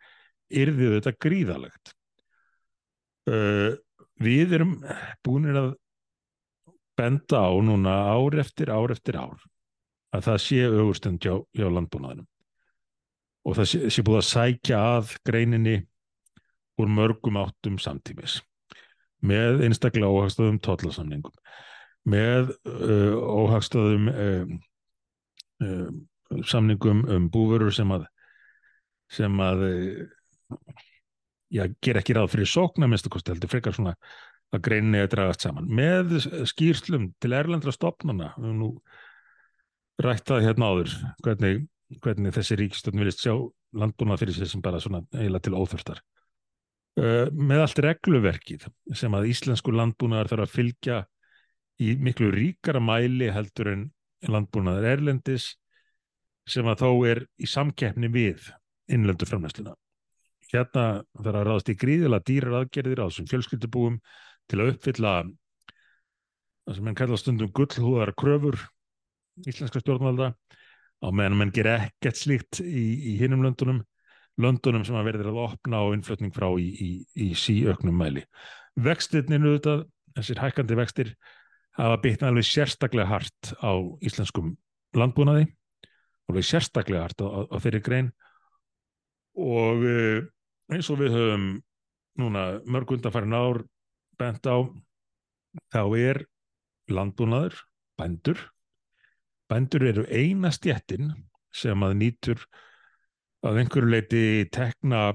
yrði þetta gríðalegt uh, við erum búinir að benda á núna ár eftir ár eftir ár að það sé augustund hjá, hjá landbúnaðinum og það sé, sé búið að sækja að greininni úr mörgum áttum samtímis. Með einstaklega óhagstöðum tollasamningum. Með uh, óhagstöðum uh, uh, samningum um búverur sem að sem að já, ger ekki ráð fyrir sókna minnstakosti heldur frekar svona að greinni að dragast saman. Með skýrslum til erlendra stopnana við nú rætt það hérna áður hvernig, hvernig þessi ríkistönd vilist sjá landbúna fyrir sig sem bara svona eiginlega til óþörstar uh, með allt regluverkið sem að íslensku landbúnaðar þarf að fylgja í miklu ríkara mæli heldur en landbúnaðar erlendis sem að þó er í samkeppni við innlöndu framlæsluna hérna þarf að ráðast í gríðilega dýrar aðgerðir á þessum fjölskyldubúum til að uppfylla það sem henn kalla stundum gullhúðar kröfur íslenska stjórnvalda á meðan menn ger ekkert slíkt í, í hinnum löndunum löndunum sem að verður að opna á innflutning frá í, í, í síöknum mæli. Vextirninu þetta, þessir hækkandi vextir hafa bitna alveg sérstaklega hart á íslenskum landbúnaði alveg sérstaklega hart á, á, á þeirri grein og uh, eins og við höfum núna mörg undanfærin ár bent á þá er landbúnaður bændur bændur eru eina stjettin sem að nýtur að einhverju leiti tekna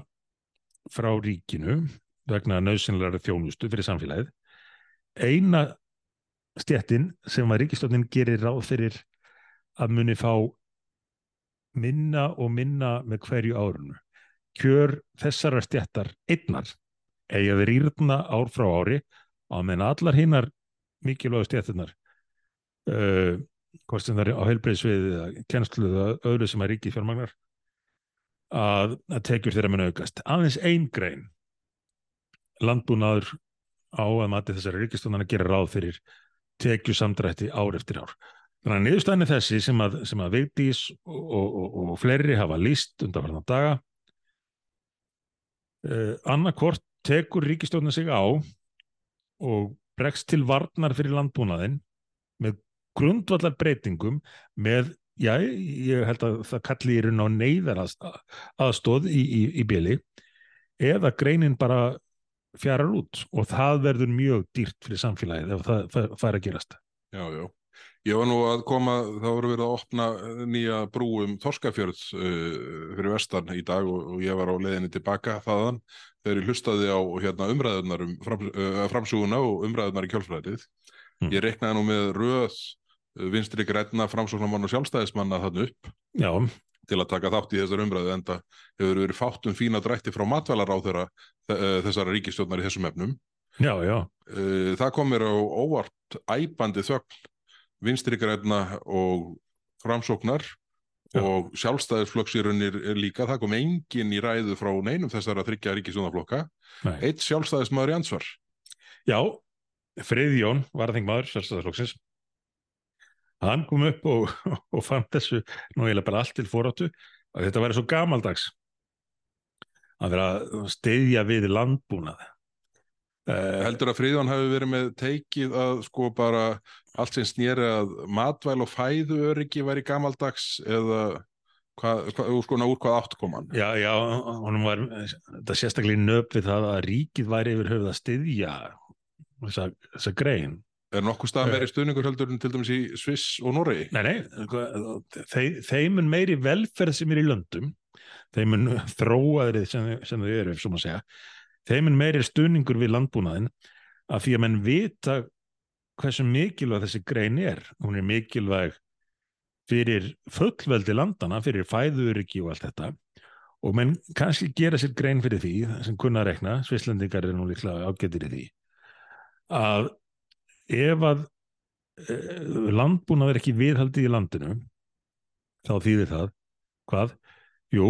frá ríkinu vegna nöðsynlega þjónustu fyrir samfélagið. Eina stjettin sem að ríkistofnin gerir ráð fyrir að muni fá minna og minna með hverju árunu kjör þessara stjættar einnar eigi að rýrna ár frá ári á meðan allar hinnar mikilvægu stjættunar uh, hvort sem það er á heilbreyðsvið eða kennslu eða öðru sem að ríki fjármagnar að, að tekjur þeirra mun aukast. Aðeins einn grein landbúnaður á að mati þessari ríkistundan að gera ráð fyrir tekju samdrætti ár eftir ár. Þannig að niðurstæðinni þessi sem að, að Vigdís og, og, og, og fleiri hafa líst undan daga Uh, annarkort tekur ríkistjóðin sig á og bregst til varnar fyrir landbúnaðin með grundvallar breytingum með, já, ég held að það kalli í raun á neyðar aðstóð í, í, í bíli eða greinin bara fjarar út og það verður mjög dýrt fyrir samfélagið ef það, það fær að gerast. Já, já. Ég var nú að koma, það voru verið að opna nýja brú um Þorskafjörð uh, fyrir vestan í dag og, og ég var á leiðinni tilbaka þaðan þegar ég hlustaði á hérna, umræðunar um fram, uh, framsúuna og umræðunar í kjálfræðið. Mm. Ég reknaði nú með röð vinstri græna framsóknarmann og sjálfstæðismanna þann upp Já. til að taka þátt í þessar umræðu enda hefur verið fátt um fína drætti frá matvælar á þeirra uh, þessara ríkistjóðnar í þessum efnum. Já, já. Uh, það kom mér á óvart æpandi þögn vinstri græna og framsóknar og sjálfstæðisflokksýrunir er líka, það kom engin í ræðu frá neinum þessara þryggja ríkisjónaflokka, Nei. eitt sjálfstæðismæður í ansvar. Já, Friðjón, varðingmaður sjálfstæðarflokksins, hann kom upp og, og fann þessu nú eiginlega bara allt til foráttu að þetta væri svo gamaldags að vera að steyðja við landbúnað. Uh, Heldur að Friðjón hafi verið með teikið að sko bara allt sem snýri að matvæl og fæðu öryggi væri gamaldags eða hvað, hvað, sko, úr hvað átt kom hann? já, já, honum var þetta sérstaklega nöp við það að ríkið væri yfir höfuð að styðja þessa, þessa grein. Er nokkuð stað meiri stuðningur heldur en til dæmis í Sviss og Noregi? Nei, nei, þeim, þeim meiri velferð sem er í löndum, þeim þróaðrið sem, sem þau eru, svo maður segja, þeim meiri stuðningur við landbúnaðin af því að menn vita hversu mikilvæg þessi grein er. Hún er mikilvæg fyrir fullveldi landana, fyrir fæðuriki og allt þetta og menn kannski gera sér grein fyrir því sem kunna að rekna, svislendingar er nú líklega ágættir í því að ef að e, landbúnað er ekki viðhaldið í landinu þá þýðir það hvað? Jú,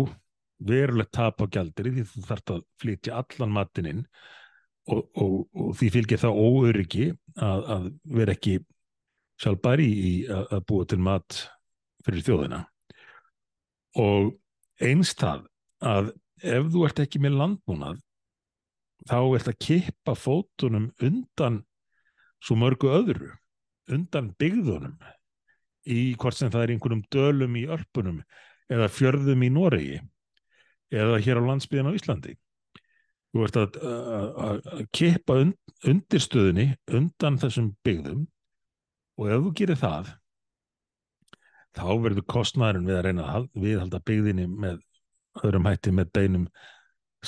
verulegt tap á gjaldri því þú þarft að flytja allan matinn inn og, og, og því fylgir það óöryggi að, að vera ekki sjálfbæri í að, að búa til mat fyrir þjóðina og eins það að ef þú ert ekki með landbúnað þá ert að kippa fótunum undan svo mörgu öðru undan byggðunum í hvort sem það er einhvernum dölum í örpunum eða fjörðum í Noregi eða hér á landsbyðin á Íslandi. Þú ert að, að, að, kippa und, undirstöðunni undan þessum byggðum og ef þú gerir það þá verður kostnæðurinn við að reyna að hal- viðhalda byggðinni með öðrum hætti með beinum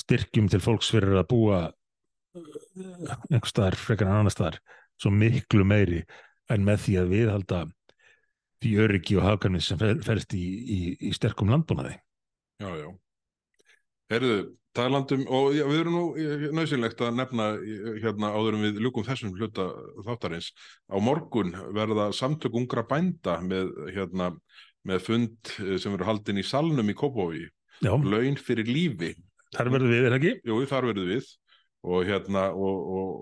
styrkjum til fólks fyrir að búa uh, einhver staðar frekar en annar staðar svo miklu meiri en með því að viðhalda því öryggi og hafgarmið sem fer, ferst í, í, í sterkum landbúnaði. Já, já. Herðu, talandum, og já, við erum nú eh, nöðsynlegt að nefna eh, hérna áður en við ljúkum þessum hluta þáttarins. Á morgun verða samtök ungra bænda með, hérna, með fund eh, sem verður haldin í salnum í. Já, Laun fyrir lífi. þar verður við, er það ekki? Jú, þar verður við. Og hérna, og, og,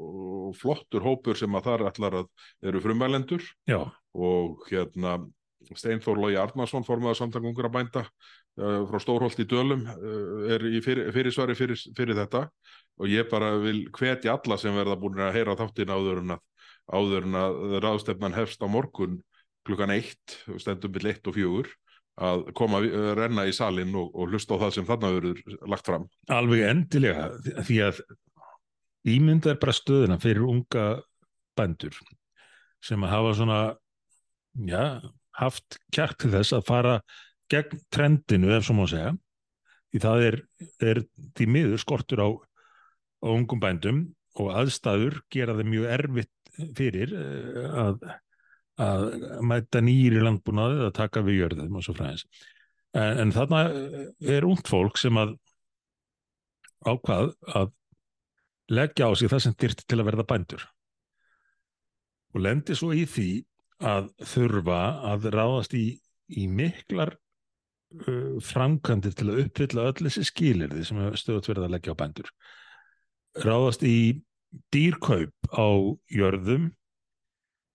og flottur hópur sem að þar allar að eru frumvælendur Já, og hérna Steinþór Lógi Arnarsson formaður samtök ungra bænda uh, frá Stórholt í Dölum uh, er í fyrir, fyrirsvari fyrir, fyrir þetta. Og ég bara vil hvetja alla sem verða búin að heyra þáttin áður en að, áður en að ráðstefnan hefst á morgun klukkan eitt, stendum byll eitt og fjögur að koma að renna í salin og, og hlusta á það sem þarna verður lagt fram. alveg endilega því að ímynda er bara stöðuna fyrir unga bændur sem að hafa svona já, haft kjart til þess að fara gegn trendinu ef svo má segja. Því það er, er því miður skortur á, á ungum bændum og aðstæður gera þeim mjög erfitt fyrir eh, að, að mæta nýri landbúnaði að taka við jörðum og svo fræðis en, en þarna er ungt fólk sem að ákvað að leggja á sig það sem dyrti til að verða bændur. Og lendi svo í því að þurfa að ráðast í, í miklar uh, framkvæmdir til að uppfylla öll þessi skilirði sem stöðut verið að leggja á bændur. Ráðast í dýrkaup á jörðum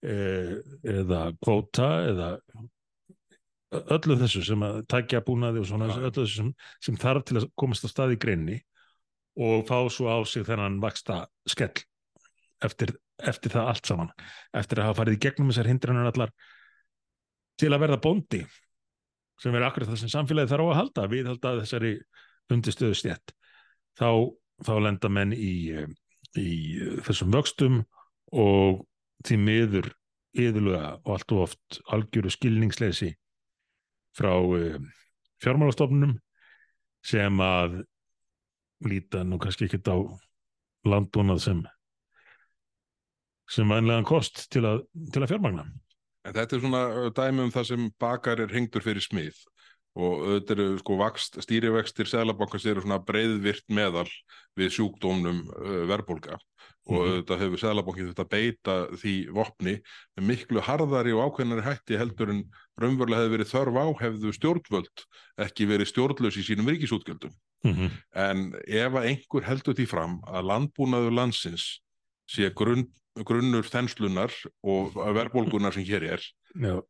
eh, eða kvóta eða öllu þessu sem að takja búnaði og svona Já. öllu þessu sem, sem þarf til að komast á stað í greinni og fá svo á sig þennan vaksta skell eftir, eftir það allt saman. Eftir að hafa farið í gegnum þessar hindranir allar til að verða bóndi sem er akkurat það sem samfélagi þarf á að halda við halda þessari undistöðu stjætt þá, þá lenda menn í, eh, í þessum vöxtum og því miður yðurlega og allt og oft algjöru skilningsleysi frá uh, fjármálastofnunum sem að líta nú kannski ekkert á landbúnað sem sem vænlegan kost til að, til að fjármagna. En þetta er svona dæmi um það sem bakar er hengdur fyrir smið og þetta eru sko stýrivextir Sælabankans eru svona breiðvirt meðal við sjúkdómnum uh, verðbólga og Mhm. þetta hefur Sælabankin þetta beita því vopni miklu harðari og ákveðnari hætti heldur en raunverulega hefði verið þörf á hefðu stjórnvöld ekki verið stjórnlaus í sínum ríkisútgjöldum. Mhm. En ef að einhver heldur því fram að landbúnaður landsins sé grunn, grunnur þenslunar og verðbólgunar sem hér er, uh,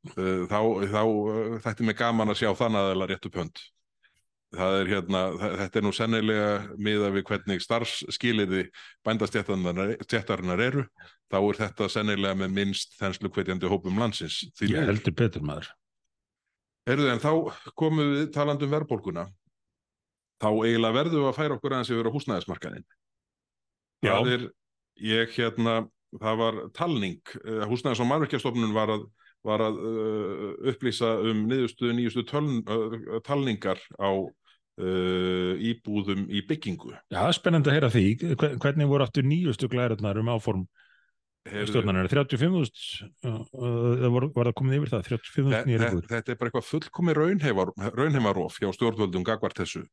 þá, þá uh, þætti mig gaman að sjá þann aðeila rétt upp hönd. Er hérna, þetta er nú sennilega miða við hvernig starfsskiliði bændastjættarinnar eru, þá er þetta sennilega með minnst þenslu hvetjandi hópum landsins. Ég heldur betur maður. Heyrðu, en þá komum við talandi um verðbólguna. Þá eiginlega verðum við að færa okkur aðeins yfir á húsnæðismarkaðin. Já. Það er, ég hérna, það var talning, uh, húsnæðis og mannverkjastofnun var að, var að uh, upplýsa um niðurstuðu nýjustu uh, talningar á uh, íbúðum í byggingu. Já, spennandi að heyra því. Hve- Hvernig voru aftur nýjustu glærarnar um áform Heyrðu, stjórnarinnar? 35.000? Það var, það komið yfir það? 35.000 þe- nýjar þe- íbúður? Þetta er bara eitthvað fullkomi raunheimar, raunheimarof hjá stjórnvöldum gagvart þessu.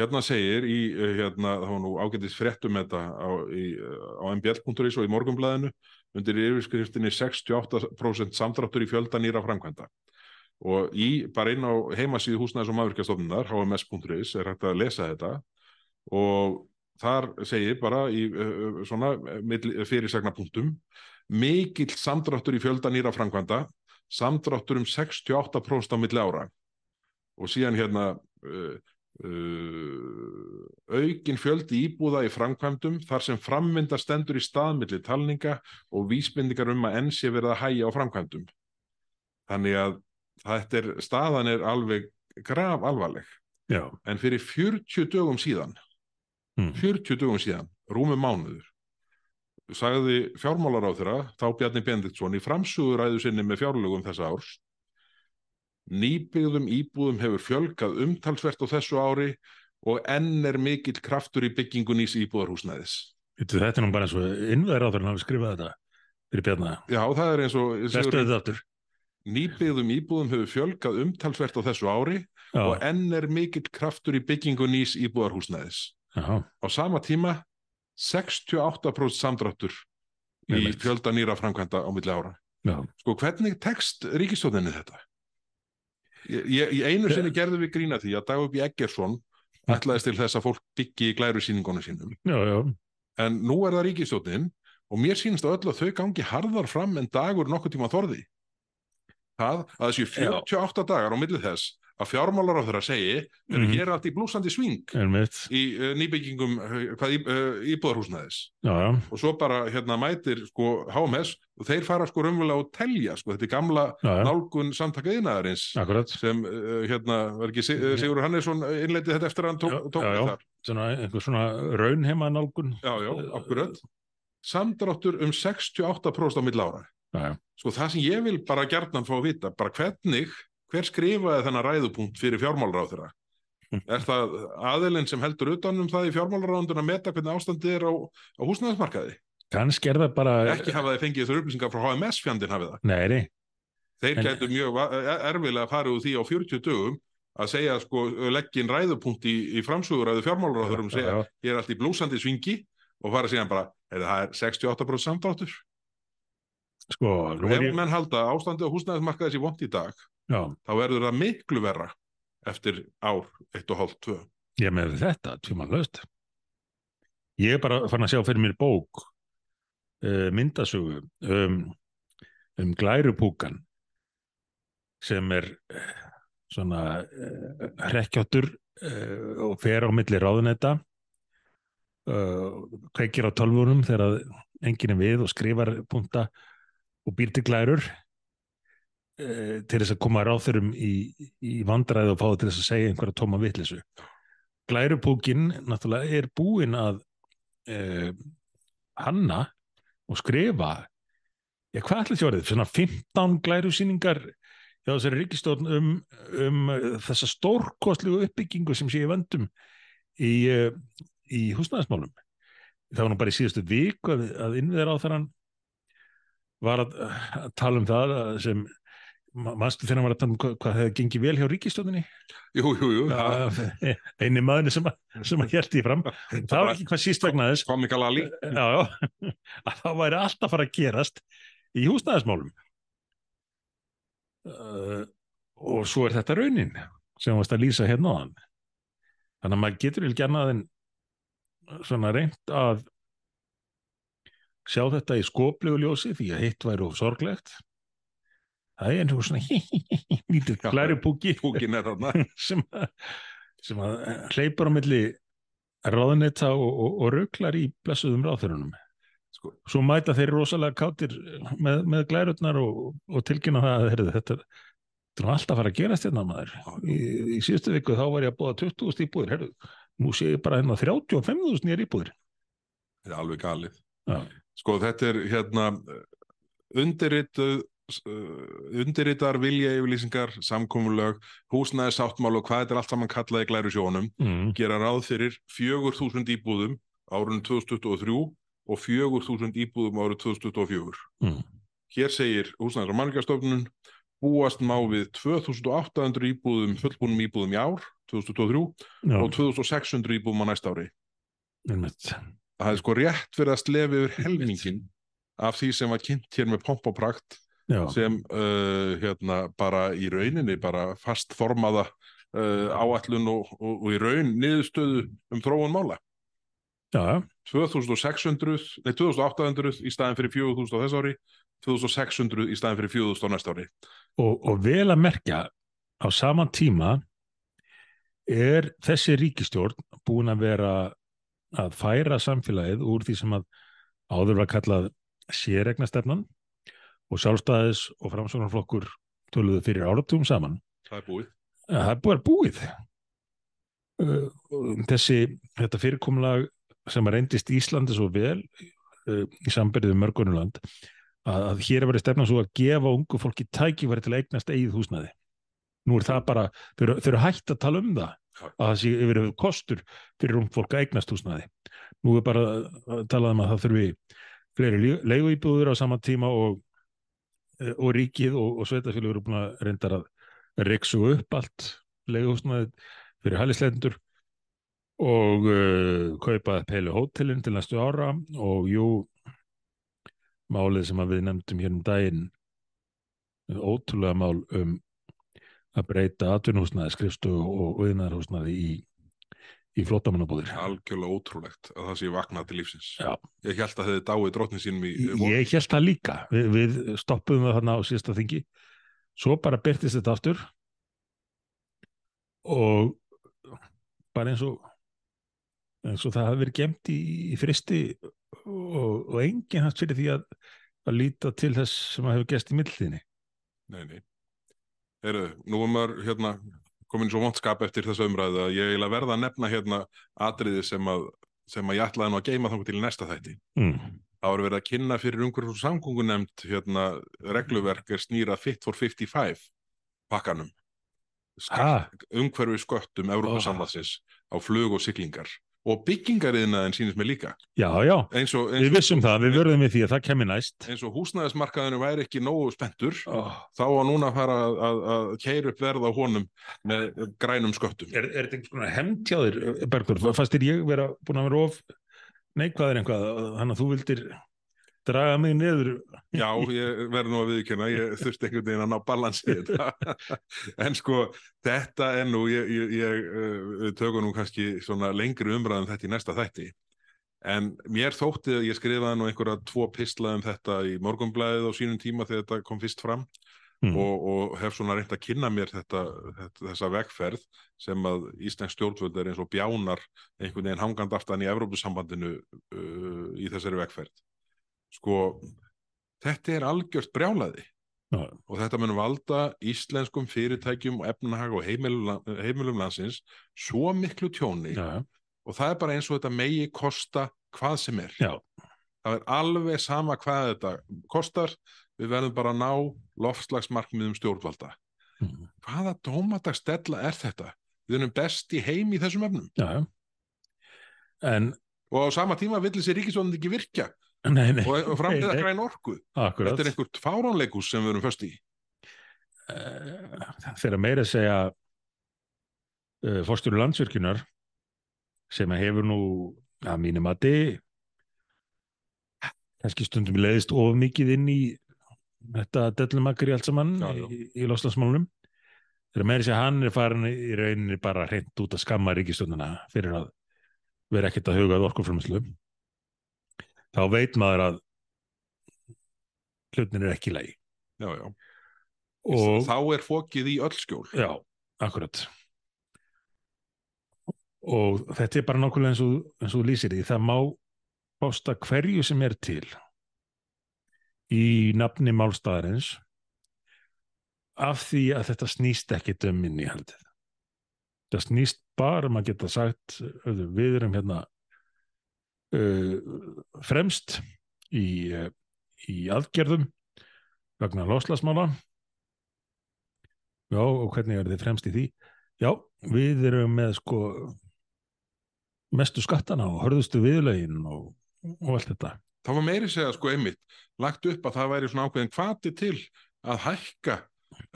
Hérna segir í, uh, hérna, var nú ágætis fréttum þetta á, uh, á mbl.is og í morgunblæðinu undir yfirskriftinni 68% samdráttur í fjölda nýra framkvæmda. Og í, bara inn á heimasíðu húsnæðis og maðurkjastofnunar, hms.is, er hægt að lesa þetta og þar segir bara í uh, svona fyrirsagnapunktum mikill samdráttur í fjölda nýra framkvæmda samdráttur um 68% á milli ára og síðan hérna uh, aukin fjöldi íbúða í framkvæmdum þar sem frammynda stendur í staðmilli talninga og vísbendingar um að enn sé verið að hæja á framkvæmdum þannig að þetta er, staðan er alveg graf alvarleg Já. en fyrir 40 dögum síðan Mm. 40 dögum síðan, rúmum mánuður sagði fjármálaráþurra þá Bjarni Bendiktsson í framsuguræðu sinni með fjárlögum þessa árs nýbyggðum íbúðum hefur fjölgað umtalsvert á þessu ári og enn er mikill kraftur í byggingu nýs íbúðarhúsnæðis Þetta er nú bara eins og innvæðir áður en hafi skrifað þetta fyrir bjarna. Já, það er eins og nýbyggðum íbúðum hefur fjölgað umtalsvert á þessu ári Já, og enn er mikill kraftur í byggingu nýs íbúðarhúsnæðis já, á sama tíma 68% samdráttur í fjölda nýra framkvæmda á milli ára. já. Sko, hvernig tekst ríkistjóðinni þetta? Ég, ég, einu sinni gerðum við grína því að Dagur B. Eggersson ætlaðist til þess að fólk byggi í glæru sýningunum sínum. Já, já, En nú er það ríkistjóðin og mér sýnst að öll að þau gangi harðar fram en Dagur nokkuð tíma þorði. Það að þessi 48 dagar á milli þess að fjármálar á þeirra segi mm Mhm. hér er allt í blúsandi sving einmitt. í uh, nýbyggingum uh, hvað, í, íbúðarhúsnæðis Já, já, og svo bara hérna mætir sko HMS og þeir fara sko raunverulega og telja sko þetta er gamla já, já, nálgun samtaka yðnaðarins akkurat. sem uh, hérna var ekki Sig- Sigur Hannesson innleiti þetta eftir að hann tók, tók já, þar Svona, einhver svona raunheima nálgun. já, já, akkurat samdráttur um 68% á milli ára Já, já, sko það sem ég vil bara gjarnan fá að vita bara hvernig, hver skrifaði þennan ræðupunkt fyrir fjármálaráð þeirra er það aðilinn sem heldur utan um það í fjármálaráðundun að meta hvernig ástandið er á, á húsnæðismarkaði? Kannski er það bara... ekki hafa þeir fengið þessar upplýsingar frá HMS fjandinn hafið það? Nei, nei, þeir En- gætu mjög va- e- erfiðlega farið úr því á 40 dögum að segja sko leggin ræðupunkt í, í framsöguræðu fjármálaráðurum og segja já, ég er allt í blúsandi svingi og fara síðan bara, er það er 68% samdráttur sko, ef ég... menn halda að ástandið á húsnæðismarkaði sé vont í dag Já, þá verður það miklu verra eftir ár, eitt og hálft, tvö. ég með þetta, tjómanlaust. Ég er bara fann að sjá fyrir mér bók, uh, myndasögu, um, um glærupúkan sem er uh, svona uh, hrekkjáttur uh, og fer á milli ráðunetta kveikir á tölvunum þegar enginn er við og skrifar punta og býr til glærur til þess að koma ráþurum í, í vandræði og fá til þess að segja einhverja tóma vitleysu. Glærupúkin náttúrulega er búin að uh, hanna og skrifa ég, hvað ætla þjórið? Svona 15 glærusýningar hjá þessari ríkistofn um, um uh, þessa stórkostlegu uppbyggingu sem sé í vöndum í, uh, í húsnæðismálum. Það var nú bara í síðustu viku að, að innviðar á þeirran var að, að tala um það að sem manstu þegar hann var að tala um hvað, hvað hefði gengið vel hjá ríkistjóninni jú, jú, jú, það eini maðurinn sem, að- sem að því fram. Það var ekki hvað síst vegna þess. komika lali já, já, að það væri alltaf fara að gerast í húsnæðismálum. Uh, og svo er þetta raunin sem varst að lýsa hérna á hann þannig að maður getur ekki annað en svona reynt að sjá þetta í skoplegu ljósi því að hitt væri of sorglegt það er og svona Púkin er þarna sem sem að hleypur á milli ráðnetta og, og, og ruglar í blessuðum ráðþörunum. sko, Svo mæta þeir rosalega kátir með, með glærutnar og, og tilkynna það að heyrðu, þetta er alltaf að fara að gerast hérna maður. Í, í síðustu viku þá var ég að búa 20.000 íbúðir, heyrðu, nú sé ég bara hérna 35.000 nýjar íbúðir. þetta er alveg galið Já, Sko þetta er hérna undirrituð undirritar vilja yfirlýsingar, samkomulög húsnæði sáttmál og hvað þetta er allt saman kallað í glæru sjónum, mm, gera ráð fyrir 4.000 íbúðum árunum 2023 og 4.000 íbúðum árið 2024. mm, Hér segir húsnæðis og manningastofnun búast má við 2.800 íbúðum, fullbúnum íbúðum í ár 2023 já, og 2.600 íbúðum á næsta ári. einmitt. Það er sko rétt fyrir að slefi yfir helmingin af því sem var kynnt hér með pomp og prakt Já, sem uh, hérna bara í rauninni bara fast formaða uh, áætlun og, og, og í raun niðurstöðu um þróun mála. já, já, 2600, nei 2800 í staðin fyrir 4000 á þess ári, 2600 í staðin fyrir 4000 á næsta ári. og, og vel að merkja á saman tíma er þessi ríkistjórn búin að vera að færa samfélagið úr því sem að áður var kallað séregnastefnan og sjálfstæðis og framsóknarflokkur töluðu fyrir áratugum saman. Það er búið. Það er búið búið. Uh, Þessi, þetta fyrirkomlag sem reyndist Íslandi svo vel uh, í sambyrðið mörgunumland að, að hér er verið stefna svo að gefa ungu fólki tækifæri til að eignast eigið húsnæði. Nú er það bara, þau eru, eru hægt að tala um það að það sé yfir kostur fyrir ungu fólk að eignast húsnæði. Nú er bara að tala um að það þurfi fleiri leiguíbúður á sama tíma og, eh, og ríkið og, og sveitafélag eru búin að reyndar að reyksu upp allt leiguhúsnæði fyrir hælisleitundur og uh, kaupa upp heilu hótelin til næstu ára og jú málið sem við nefndum hér um daginn ótrúlega mál um að breyta atvinnuhúsnæði, skrifstu og viðnaðarhúsnæði í, í flottamannabúðir. Algjörlega ótrúlegt að það sé vaknað til lífsins. Já. Ég held að þið dáið drottnin sínum í vor. Ég held það líka. Vi, við stoppuðum það þarna á síðasta þingi. Svo bara byrtist þetta aftur og bara eins og eins og það hafi verið gemt í, í fristi og, og enginn hans fyrir því að, að líta til þess sem að hefur gest í mildinni. Nei, nei. Heru, nú er maður hérna komin svo vondskap eftir þessu umræðu að ég vil að verða að nefna hérna atriði sem að, sem að ég ætlaði nú að geima þangu til næsta þætti. Mm. Það var verið að kynna fyrir umhverjum og samgöngunemnd hérna regluverk er snýra Fit for 55 pakkanum. Ha? Umhverfi sköttum Evrópasamlagsins á flug og siglingar og byggingariðnaðin sýnist mér líka. Já, já, Eins og, eins við vissum það, við vörðum við því að það kemur næst. eins og húsnæðismarkaðinu væri ekki nógu spenntur Oh. þá að núna fara að, að, að keira upp verð á honum með grænum sköttum. Er, er þetta einhvers konar hemtjáður, Bergur? Fannst þér ég vera búin að vera of neikvæður einhvað, þannig að þú vildir draga mig niður? Já, ég verði nú að viðkjöna, ég þurfti einhvern veginn að ná balansið þetta. en sko, þetta er nú, ég, ég, ég við tökum nú kannski lengri umræðum þetta í næsta þætti. En mér þótti að ég skrifaði nú einhverja tvo pisla um þetta í morgunblæðið á sínum tíma þegar þetta kom fyrst fram Mm. og, og hef svona reynt að kynna mér þetta, þetta, þessa vegferð sem að Íslensk stjórnvöld er eins og bjánar einhvern veginn hangand aftan í Evrópusambandinu uh, í þessari vegferð. Sko, þetta er algjört brjálaði Já, og þetta mun valda íslenskum fyrirtækjum og efnahag og heimilum, heimilum landsins svo miklu tjóni já, og það er bara eins og þetta megi kosta hvað sem er. já, Það er alveg sama hvað þetta kostar, við verðum bara að ná lofslagsmarkmiðum stjórnvalda. mm. Hvaða dómadagsdella er þetta? Við erum best í heim í þessum efnum. En, og á sama tíma vill þessi ríkisvöndin ekki virkja nei, nei, og, nei. græn orku. akkurat. Þetta er einhvert fáránleikus sem við erum föst í. uh, þegar meira segja uh, fórstjóru landsvirkjunar sem að hefur nú að mínum að þið kannski stundum leiðist of mikið inn í þetta dellumakri allt saman Já, já. í, í loslasmálunum þegar meira segja hann er farin í rauninni bara hreint út að skamma ríkistundina fyrir að vera ekkert að hugað orkuframislu þá veit maður að hlutin er ekki lægi já, já. og Þá er fókið í öll skjól. Já, akkurat. Og þetta er bara nákvæmlega eins og, eins og lýsir því. Það má fásta hverju sem er til í nafni málstæðarins af því að þetta snýst ekkit um minni haldið. Það snýst bara um að geta sagt við erum hérna fremst í, uh, í aðgerðum vegna loslasmála Já, og hvernig er þið fremst í því? Já, við erum með sko mestu skattana og hörðustu viðlögin og, og allt þetta. Það var meiri segja sko einmitt lagt upp að það væri svona ákveðin hvati til að hækka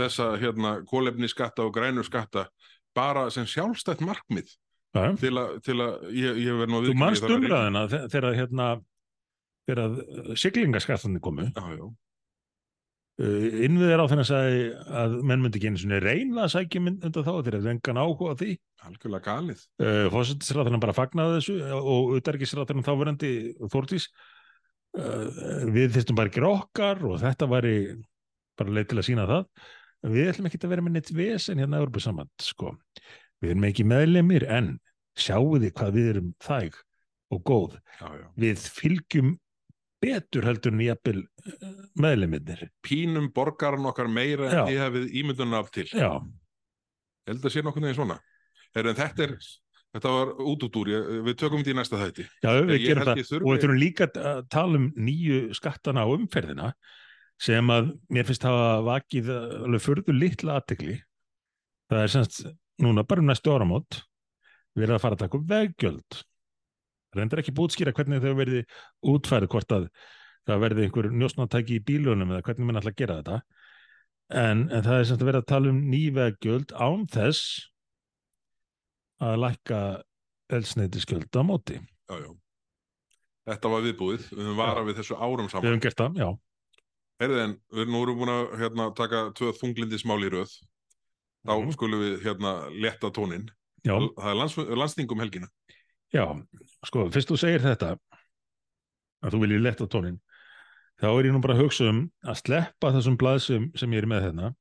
þessa hérna kólefni skatta og grænu skatta bara sem sjálfstætt markmið til að, til að ég, ég verð nú að þú viðurkenna, ég manst þarf að umræðina þe- þegar hérna þegar siglingaskattanir komu Já, já, uh, innviðir á þennan sagði að menn myndi ekki einu svona reyna að sækja mynd undan þá þegar þeir engan áhuga því. Algjörlega galið. uh, fósættisráðurinn bara fagnaði þessu og utarkisráðurinn þáverandi Þórtís uh, við þyrstum bara að gera okkar og þetta væri bara leið til að sína það. Við ætlum ekki að vera með neitt vesen hérna Európa saman sko. Við erum ekki meðlemir en sjáu þið hvað við erum þæg og góð Já, já. við fylgjum betur heldur en jafnvel uh, meðlemirnir Pínum borgaran okkar meira en ég hefði ímyndunum af til. já, Ég held að sé nokkuð neginn svona. Er, en þetta er, þetta var út út úr, ég, við tökum þetta í næsta þætti. já við Ég gerum það ég og við þurfum líka að tala um nýju skattana á umferðina sem að mér finnst hafa vakið alveg furðu litla aðtekli það er semst núna bara um næstu áramót við erum að fara að taka upp veggjöld reyndar ekki bútskýra hvernig þau verði útfærið hvort að það verði einhver njósnátæki í bílunum eða hvernig minn ætla að gera þetta en, en það er semst að vera að tala um ný veggjöld án þess að lækka eldsneitisgjöld á móti Já, já. Þetta var viðbúið, við höfum varað við þessu árum við saman. höfum gert það, já Heyrðu en, við nú erum búin að hérna, taka tvö þunglindismál í röð. Þá Mhm. skulum við hérna letta tóninn. Já, Það er lands, landstingum helgina. já, sko, fyrst þú segir þetta að þú viljið letta tónin þá er ég nú bara að hugsa um að sleppa þessum blaðsum sem ég er með hérna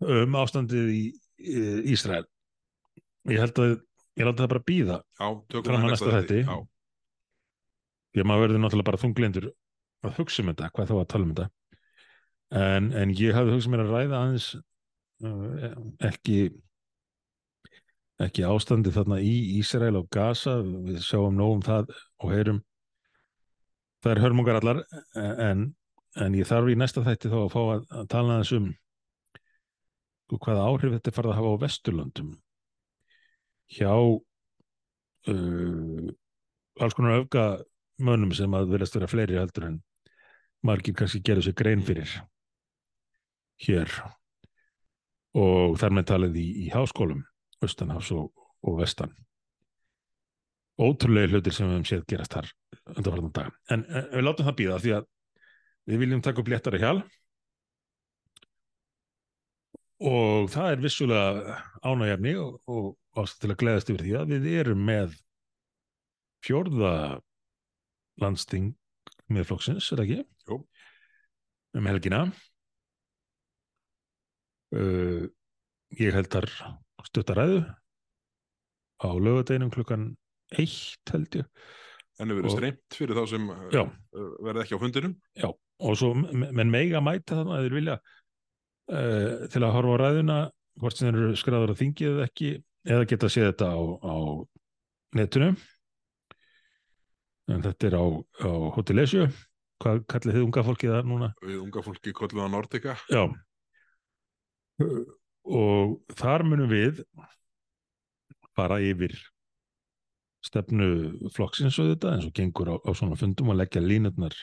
um ástandið í, í Ísrael ég held að ég láti það bara býða Fram í næsta. Já, því að maður verður náttúrulega bara þunglindur að hugsa um þetta, hvað þá að tala um þetta en, en ég hafði hugsað mér að ræða aðeins ekki ekki ástandi þarna í Ísrael og Gaza, við sjáum nóg um það og heyrum það er hörmungar allar. En, en ég þarf í næsta þætti þá að fá að, að tala aðeins um hvaða áhrif þetta farið að hafa á Vesturlöndum. Hjá uh, alls konar öfga mönnum sem að verðast vera fleiri heldur en margir kannski gerðu sér grein fyrir hér og þar með talið í, í háskólum austanhafs og, og vestan ótrúlega hlutir sem við höfum séð gerast þar undanfarnan dag en, en við látum það býða því að við viljum taka upp léttara hjal og það er vissulega ánægjafni og, og ástæð til að gleðast yfir því að við erum með fjórða landsting miðflokksins, er það ekki? Jú. Um helgina uh, ég held þar stuttaræðu á lögadeginum klukkan eitt held ég en við verðum Og- streymt fyrir þá sem Já. uh, verða ekki á fundinum. og svo menn meiga mæta þarna að þeir vilja uh, til að horfa á ræðuna hvort sem þeir eru skræður að þingið eða ekki eða geta séð þetta á, á netinu en þetta er á, á Hotel Esju hvað kallið þið unga fólkið það núna? Við unga fólki kollum að Nordica. Já og þar munum við fara yfir stefnu flokksins og þetta eins og gengur á, á svona fundum og leggja línutnar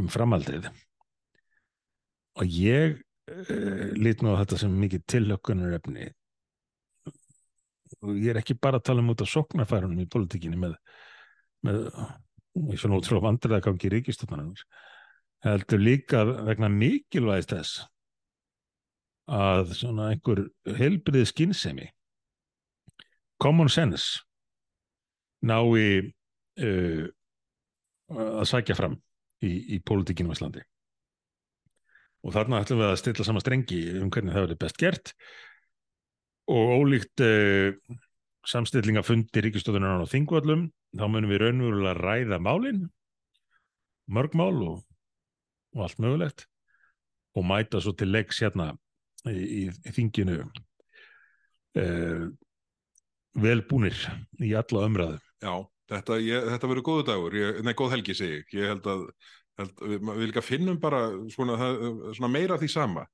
um framaldið og ég uh, lít nú á þetta sem mikið tilhökkunar efni og ég er ekki bara að tala um út af sóknarfærunum í politíkinni með, með svona ótrúlega vandræða gangi í ríkistöfnarnar heldur líka vegna mikilvægist þess að svona einhver heilbriði skinnsemi common sense nái uh, að sækja fram í, í pólitíkinu á Íslandi. Og þarna ætlum við að stilla saman strengi um hvernig það verður best gert. Og ólíkt uh, samstillingafundi ríkistöðunar á þingvallum þá munum við raunverulega ræða málin mörg mál og, og allt mögulegt og mæta svo til leiks hérna í, í, þinginu uh, velbúnir í alla umræðu Já, þetta, þetta verður góðu dagur, ég, nei, góð helgi segi ég, ég held að, held, við, við líka finnum bara svona, svona meira því sama,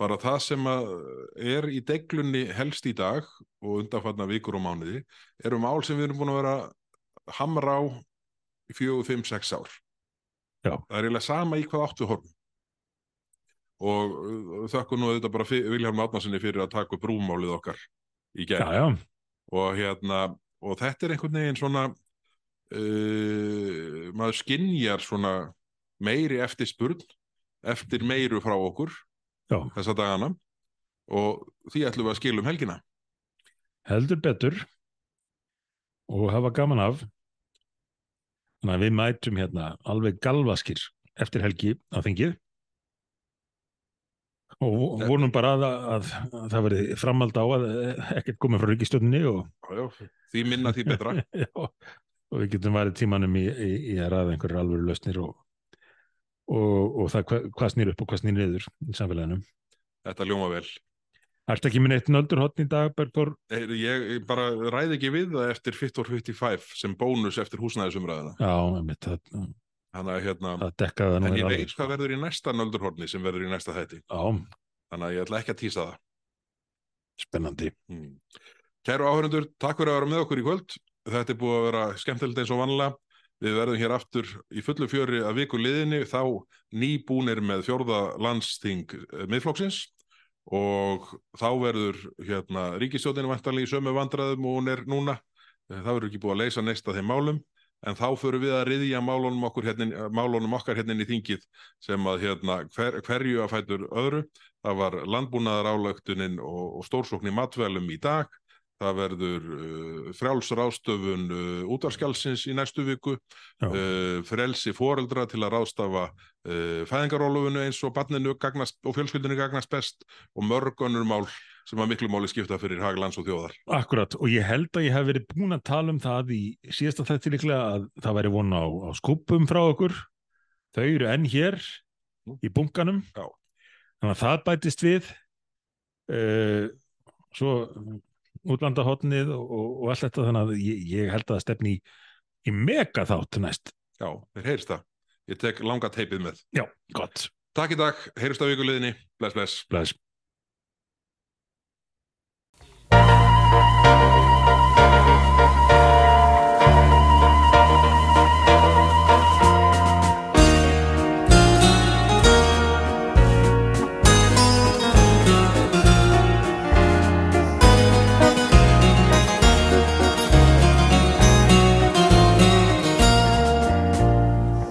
bara það sem er í deglunni helst í dag og undanfarnar vikur og mánuði, eru mál sem við erum búin að vera hamra á fjögur, fimm, sex ár. Já. Það er eiginlega sama í hvað áttu horfum. Og uh, þakku nú þetta bara Vilhelm Átnarsinni fyrir að taka upp rúmálið okkar í gerð. Og hérna, og þetta er einhvern veginn svona uh, maður skinnjar svona meiri eftir spurn eftir meiru frá okkur Já. þessa dagana. Og því ætlum við að skilum helgina. Heldur betur. Og hafa gaman af. Þannig að við mætum hérna alveg galvaskir eftir helgi á þingið og vonum bara að, að, að það verði framald á að ekkert komið frá ríkistjóninni og já, já, því minna því betra. Já, og við getum værið tímanum í, í, í að ræða einhverju alvöru lausnir og, og, og það hva, hvað snýr upp og hvað snýr niður í samfélaginu. Þetta ljóma vel. Ætti ekki minn eitt nöldurhóttn í dag, Bergþór? Ég, ég bara ræði ekki við það eftir Fit for 55 sem bónus eftir húsnæðisumræðina Já, mitt, það, Þannig að hérna En ég veit hvað verður í næsta nöldurhorni sem verður í næsta þætti Já, Þannig að ég ætla ekki að týsa það spennandi Hmm. Kæru áhörundur, takk fyrir að vera með okkur í kvöld. Þetta er búið að vera skemmtilegt eins og vanlega. Við verðum hér aftur í fullu fjöri að viku liðinni, þá nýbúnir með fjórða landsting miðflokksins og þá verður hérna, ríkistjóðinu vantarlega í sömu vandræðum og hún er núna. Eh, Það verður ekki búið að leysa neist af þeim málum, en þá förum við að riðja málunum, hérna, málunum okkar hérna í þingið sem að hérna, hver, hverju að fætur öðru. Það var landbúnaðar álöktunin og, og stórsókn í matvelum í dag. Það verður uh, frjálsráðstöfun uh, útvarskjálsins í næstu viku, uh, frelsi foreldra til að ráðstafa fæðingarólufinu eins og barninu gagnast, og fjölskyldinu gagnast best og mörg önnur mál sem að miklu máli skipta fyrir hag lands og þjóðar. Akkurat, og ég held að ég hef verið búin að tala um það í síðasta þætti líklega að það væri von á, á skupum frá okkur. Þau eru enn hér í bunkanum. Já. Þannig að það bætist við. Uh, svo útlandahotnið og, og, og allt þetta þannig að ég, ég held að stefni í, í mega þátt næst. Já, þeir heyrst það. Ég tek langa teipið með. Já, gott. Takk í dag, heyrst á vikuleginni. Bless, bless. Bless.